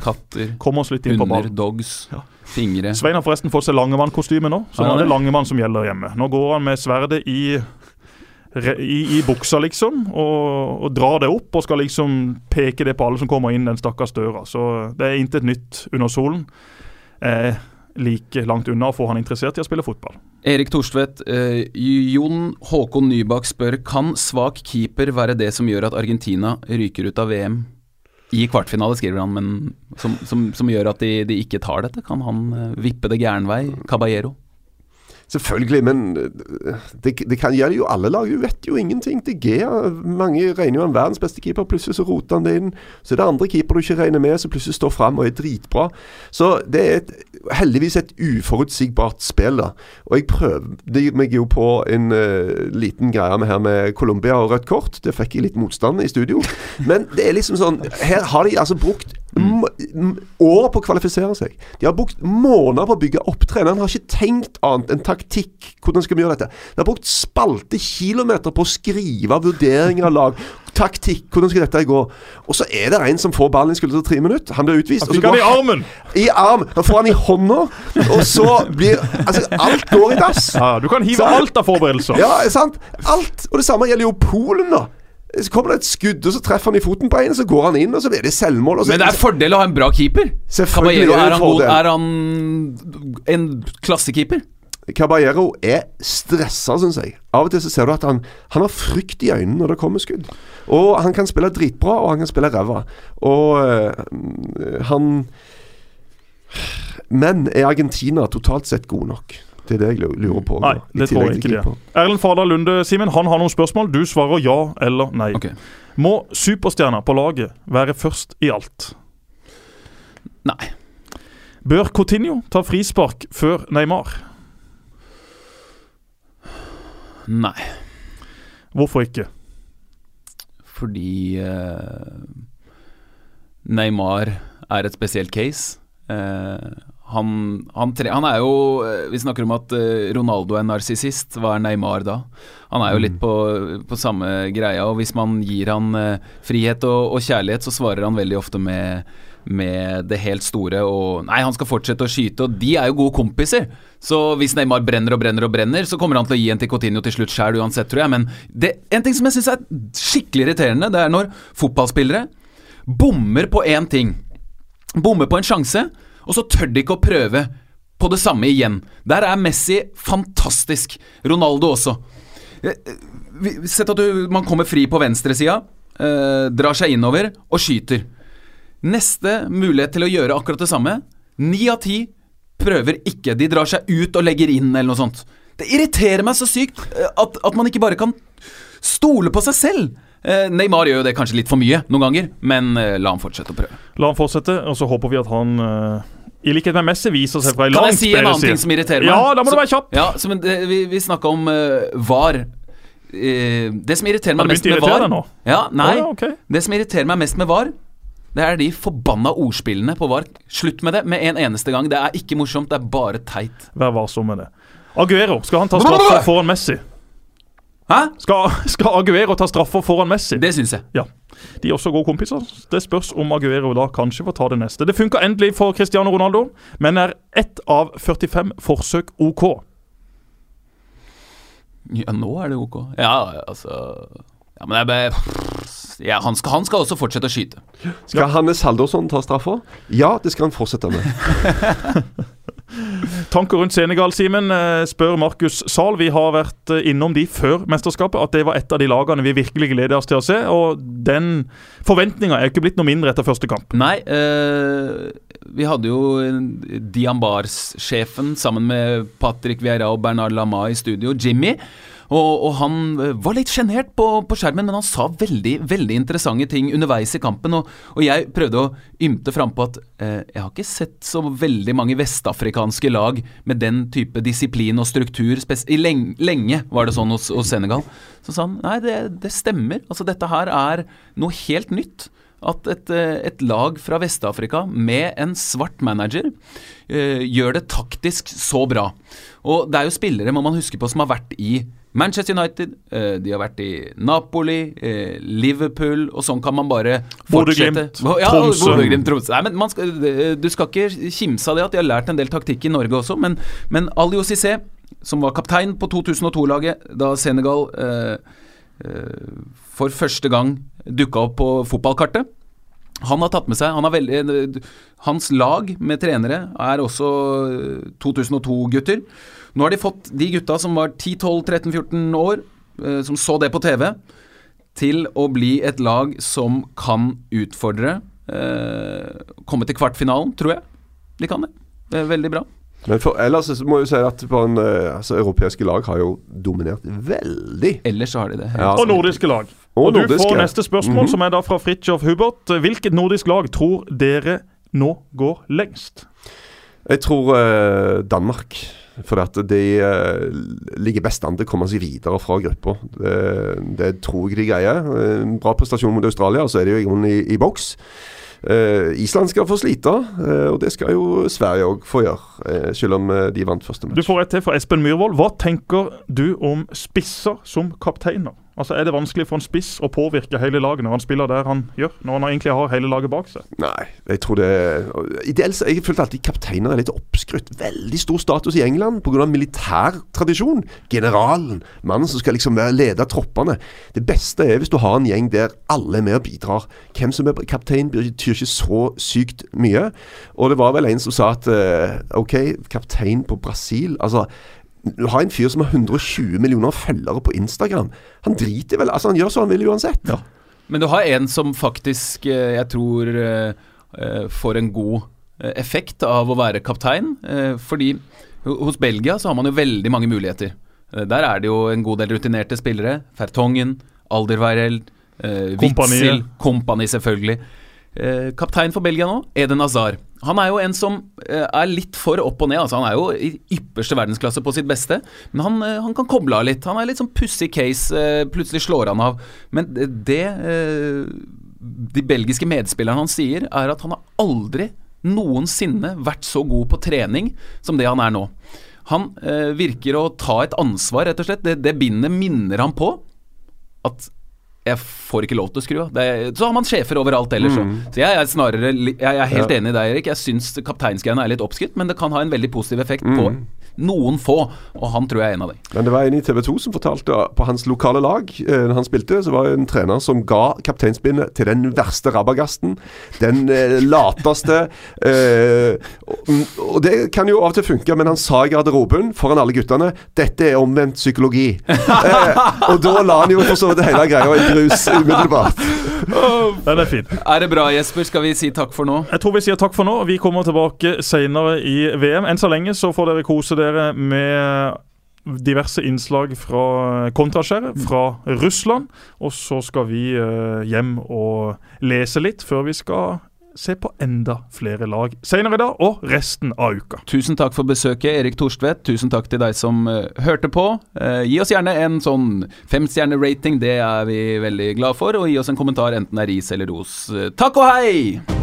katter, Kom oss litt inn på hunder, dogs, Ja. fingre. Svein har forresten fått seg Langemann-kostyme nå, så nå er det det? Langemann som gjelder hjemme. Nå går han med sverdet i, i, i buksa, liksom, og, og drar det opp og skal liksom peke det på alle som kommer inn den stakkars døra. Så det er intet nytt under solen. Eh, like langt unna å få han interessert i å spille fotball. Erik Torstvedt, eh, Jon Håkon Nybakk spør Kan svak keeper være det som gjør at Argentina ryker ut av VM? I kvartfinale, skriver han, men som, som, som gjør at de, de ikke tar dette? Kan han eh, vippe det gæren vei? Caballero? Selvfølgelig, men eh, det, det kan gjelder jo alle lag. Du vet jo ingenting. Det Gea, mange regner jo han verdens beste keeper, plutselig så roter han det inn. Så er det andre keeper du ikke regner med, som plutselig står fram og er dritbra. Så det er et, heldigvis et uforutsigbart spill, da. Og jeg prøvde meg jo på en uh, liten greie med her med Colombia og rødt kort. Det fikk jeg litt motstand i studio. Men det er liksom sånn Her har de altså brukt m- m- år på å kvalifisere seg. De har brukt måneder på å bygge opp. Treneren har ikke tenkt annet enn taktikk. Hvordan skal vi gjøre dette? De har brukt spalte kilometer på å skrive vurderinger av lag. Taktikk. Hvordan skal dette gå? Og så er det en som får ballen i skulderen til tre minutter. Han blir utvist. Han fikk han i armen! I arm. Han får han i hånda. Og så blir Altså, alt går i dass. Ja, du kan hive Så- alt av forberedelser. Ja, sant? Alt. Og det samme gjelder jo Polen, da. Så kommer det et skudd, og så treffer han i foten på en, så går han inn, og så blir det selvmål. Så, Men det er fordel å ha en bra keeper. Selvfølgelig Caballero, er han, god, er han en klassekeeper? Caballero er stressa, syns jeg. Av og til så ser du at han, han har frykt i øynene når det kommer skudd. Og han kan spille dritbra, og han kan spille ræva. Og øh, han Men er Argentina totalt sett god nok? Det er det jeg lurer på. Nei, det tror jeg ikke det. Erlend Fardal Lunde, Simen, han har noen spørsmål. Du svarer ja eller nei. Okay. Må superstjerner på laget være først i alt? Nei. Bør Coutinho ta frispark før Neymar? Nei. Hvorfor ikke? Fordi uh, Neymar er et spesielt case. Eh, han, han, tre, han er jo eh, Vi snakker om at eh, Ronaldo er narsissist. Hva er Neymar da? Han er jo litt på, på samme greia, og hvis man gir han eh, frihet og, og kjærlighet, så svarer han veldig ofte med med det helt store og Nei, han skal fortsette å skyte, og de er jo gode kompiser. Så hvis Neymar brenner og brenner og brenner, så kommer han til å gi en til Coutinho til slutt sjæl uansett, tror jeg. Men det, en ting som jeg syns er skikkelig irriterende, det er når fotballspillere bommer på én ting. Bommer på en sjanse, og så tør de ikke å prøve på det samme igjen. Der er Messi fantastisk. Ronaldo også. Eh, eh, Sett at du, man kommer fri på venstresida, eh, drar seg innover og skyter. Neste mulighet til å gjøre akkurat det samme. Ni av ti prøver ikke. De drar seg ut og legger inn, eller noe sånt. Det irriterer meg så sykt eh, at, at man ikke bare kan stole på seg selv. Neymar gjør jo det kanskje litt for mye noen ganger, men la ham fortsette å prøve. La han fortsette, og så håper vi at han i likhet med Messi viser seg fra en Kan jeg si en annen ting som irriterer meg? Ja, da må Så- du være kjapp. Ja, så, men vi vi snakka om uh, VAR. Uh, det som irriterer meg mest med VAR nå? Ja, nei. oh, ja, okay. Det som irriterer meg mest med VAR, det er de forbanna ordspillene på VAR. Slutt med det med en eneste gang. Det er ikke morsomt, det er bare teit. Vær varsom med det. Aguero, skal han ta straffer foran Messi? Hæ? Skal, skal Aguero ta straffer foran Messi? Det syns jeg. Ja. De er også gode kompiser. Det spørs om Aguero da kanskje får ta det neste. Det funka endelig for Cristiano Ronaldo, men er ett av 45 forsøk OK. Ja, nå er det ok. Ja, altså Ja, men bare ja, han, skal, han skal også fortsette å skyte. Skal Hannes Haldorsson ta straffa? Ja, det skal han fortsette med. Tanker rundt Senegal, Simen, eh, spør Markus Zahl. Vi har vært eh, innom de før mesterskapet, at det var et av de lagene vi virkelig gleder oss til å se. Og den forventninga er ikke blitt noe mindre etter første kamp. Nei, øh, vi hadde jo en- Diambars-sjefen sammen med Patrick Vieira og Bernard Lama i studio, Jimmy. Og, og han eh, var litt sjenert på, på skjermen, men han sa veldig veldig interessante ting underveis i kampen. Og, og jeg prøvde å ymte frampå at eh, jeg har ikke sett så veldig mange vestafrikanske lag med den type disiplin og struktur. lenge, lenge var det sånn hos, hos Senegal. Så sa han nei, det, det stemmer. Altså Dette her er noe helt nytt at et, eh, et lag fra Vest-Afrika med en svart manager eh, gjør det taktisk så bra. Og det er jo spillere, må man huske på, som har vært i Manchester United, eh, de har vært i Napoli, eh, Liverpool, og sånn kan man bare fortsette. Bodø-Glimt, Ja, Tromsø. Bodø-Glimt, Nei, skal, eh, du skal ikke kimse av det at de har lært en del taktikk i Norge også, men, men Alio Cissé, som var kaptein på 2002-laget da Senegal eh, eh, for første gang dukka opp på fotballkartet han har tatt med seg han har veldig, Hans lag med trenere er også 2002-gutter. Nå har de fått de gutta som var 10-12-13-14 år, eh, som så det på TV, til å bli et lag som kan utfordre. Eh, komme til kvartfinalen, tror jeg. De kan det. Det er veldig bra. Men for ellers så må jeg jo si at på en, eh, altså, europeiske lag har jo dominert veldig. Ellers så har de det. Ja. Og nordiske lag. Og Og, du får neste spørsmål, Mhm. som er da fra Fridtjof Hubert. Hvilket nordisk lag tror dere nå går lengst? Jeg tror eh, Danmark. For at de eh, ligger best an til å komme seg videre fra gruppa. Det, det tror jeg de greier. En bra prestasjon mot Australia, så er de jo i grunnen i, i boks. Uh, Island skal få slite, uh, og det skal jo Sverige òg få gjøre. Uh, selv om eh, de vant første match. Du får et til fra Espen Myhrvold. Hva tenker du om spisser som kapteiner? Altså Er det vanskelig for en spiss å påvirke hele laget når han spiller der han gjør? Når han egentlig har hele laget bak seg? Nei, jeg tror det Ideelt Jeg følte alltid kapteiner er litt oppskrytt. Veldig stor status i England pga. militær tradisjon. Generalen, mannen som skal liksom være lede troppene. Det beste er hvis du har en gjeng der alle er med og bidrar. Hvem som er kaptein betyr ikke så sykt mye. Og det var vel en som sa at eh, OK, kaptein på Brasil Altså du har en fyr som har 120 millioner følgere på Instagram. Han driter vel Altså, han gjør som han vil uansett. Men du har en som faktisk eh, jeg tror eh, eh, får en god effekt av å være kaptein. Fordi hos Belgia så har man jo veldig mange muligheter. Der er det jo en god del rutinerte spillere. Fertongen, Alderweireld. Witzel, Kompani selvfølgelig. Eh, Kaptein for Belgia nå, Eden Hazard. Han er jo en som eh, er litt for opp og ned. altså Han er jo i ypperste verdensklasse på sitt beste, men han, eh, han kan koble av litt. Han er litt sånn pussig case. Plutselig slår han av. Men det, de belgiske medspillerne han sier, er at han har aldri noensinne vært så god på trening som det han er nå. Han virker å ta et ansvar, rett og slett. Det, det bindet minner han på at jeg får ikke lov til å skru av. Så har man sjefer overalt ellers òg. Så jeg er snarere Jeg er helt enig i deg, Erik. Jeg syns kapteinsgreiene er litt oppskrytt, men det kan ha en veldig positiv effekt på noen få, og han tror jeg er en av dem. Men det var en i TV 2 som fortalte på hans lokale lag eh, Når han spilte, så var det en trener som ga kapteinspinnet til den verste rabagasten. Den eh, lateste. Eh, og, og det kan jo av og til funke, men han sa i garderoben foran alle guttene dette er omvendt psykologi. eh, og da la han jo for så vidt hele greia i grus umiddelbart. Den er fin. Er det bra, Jesper? Skal vi si takk for nå? Jeg tror vi sier takk for nå. Vi kommer tilbake senere i VM. Enn så lenge så får dere kose dere med diverse innslag fra kontraskjæret fra Russland. Og så skal vi eh, hjem og lese litt før vi skal se på enda flere lag senere i dag og resten av uka. Tusen takk for besøket, Erik Torstvedt. Tusen takk til deg som eh, hørte på. Eh, gi oss gjerne en sånn femstjerne-rating, det er vi veldig glad for. Og gi oss en kommentar, enten det er ris eller ros. Takk og hei!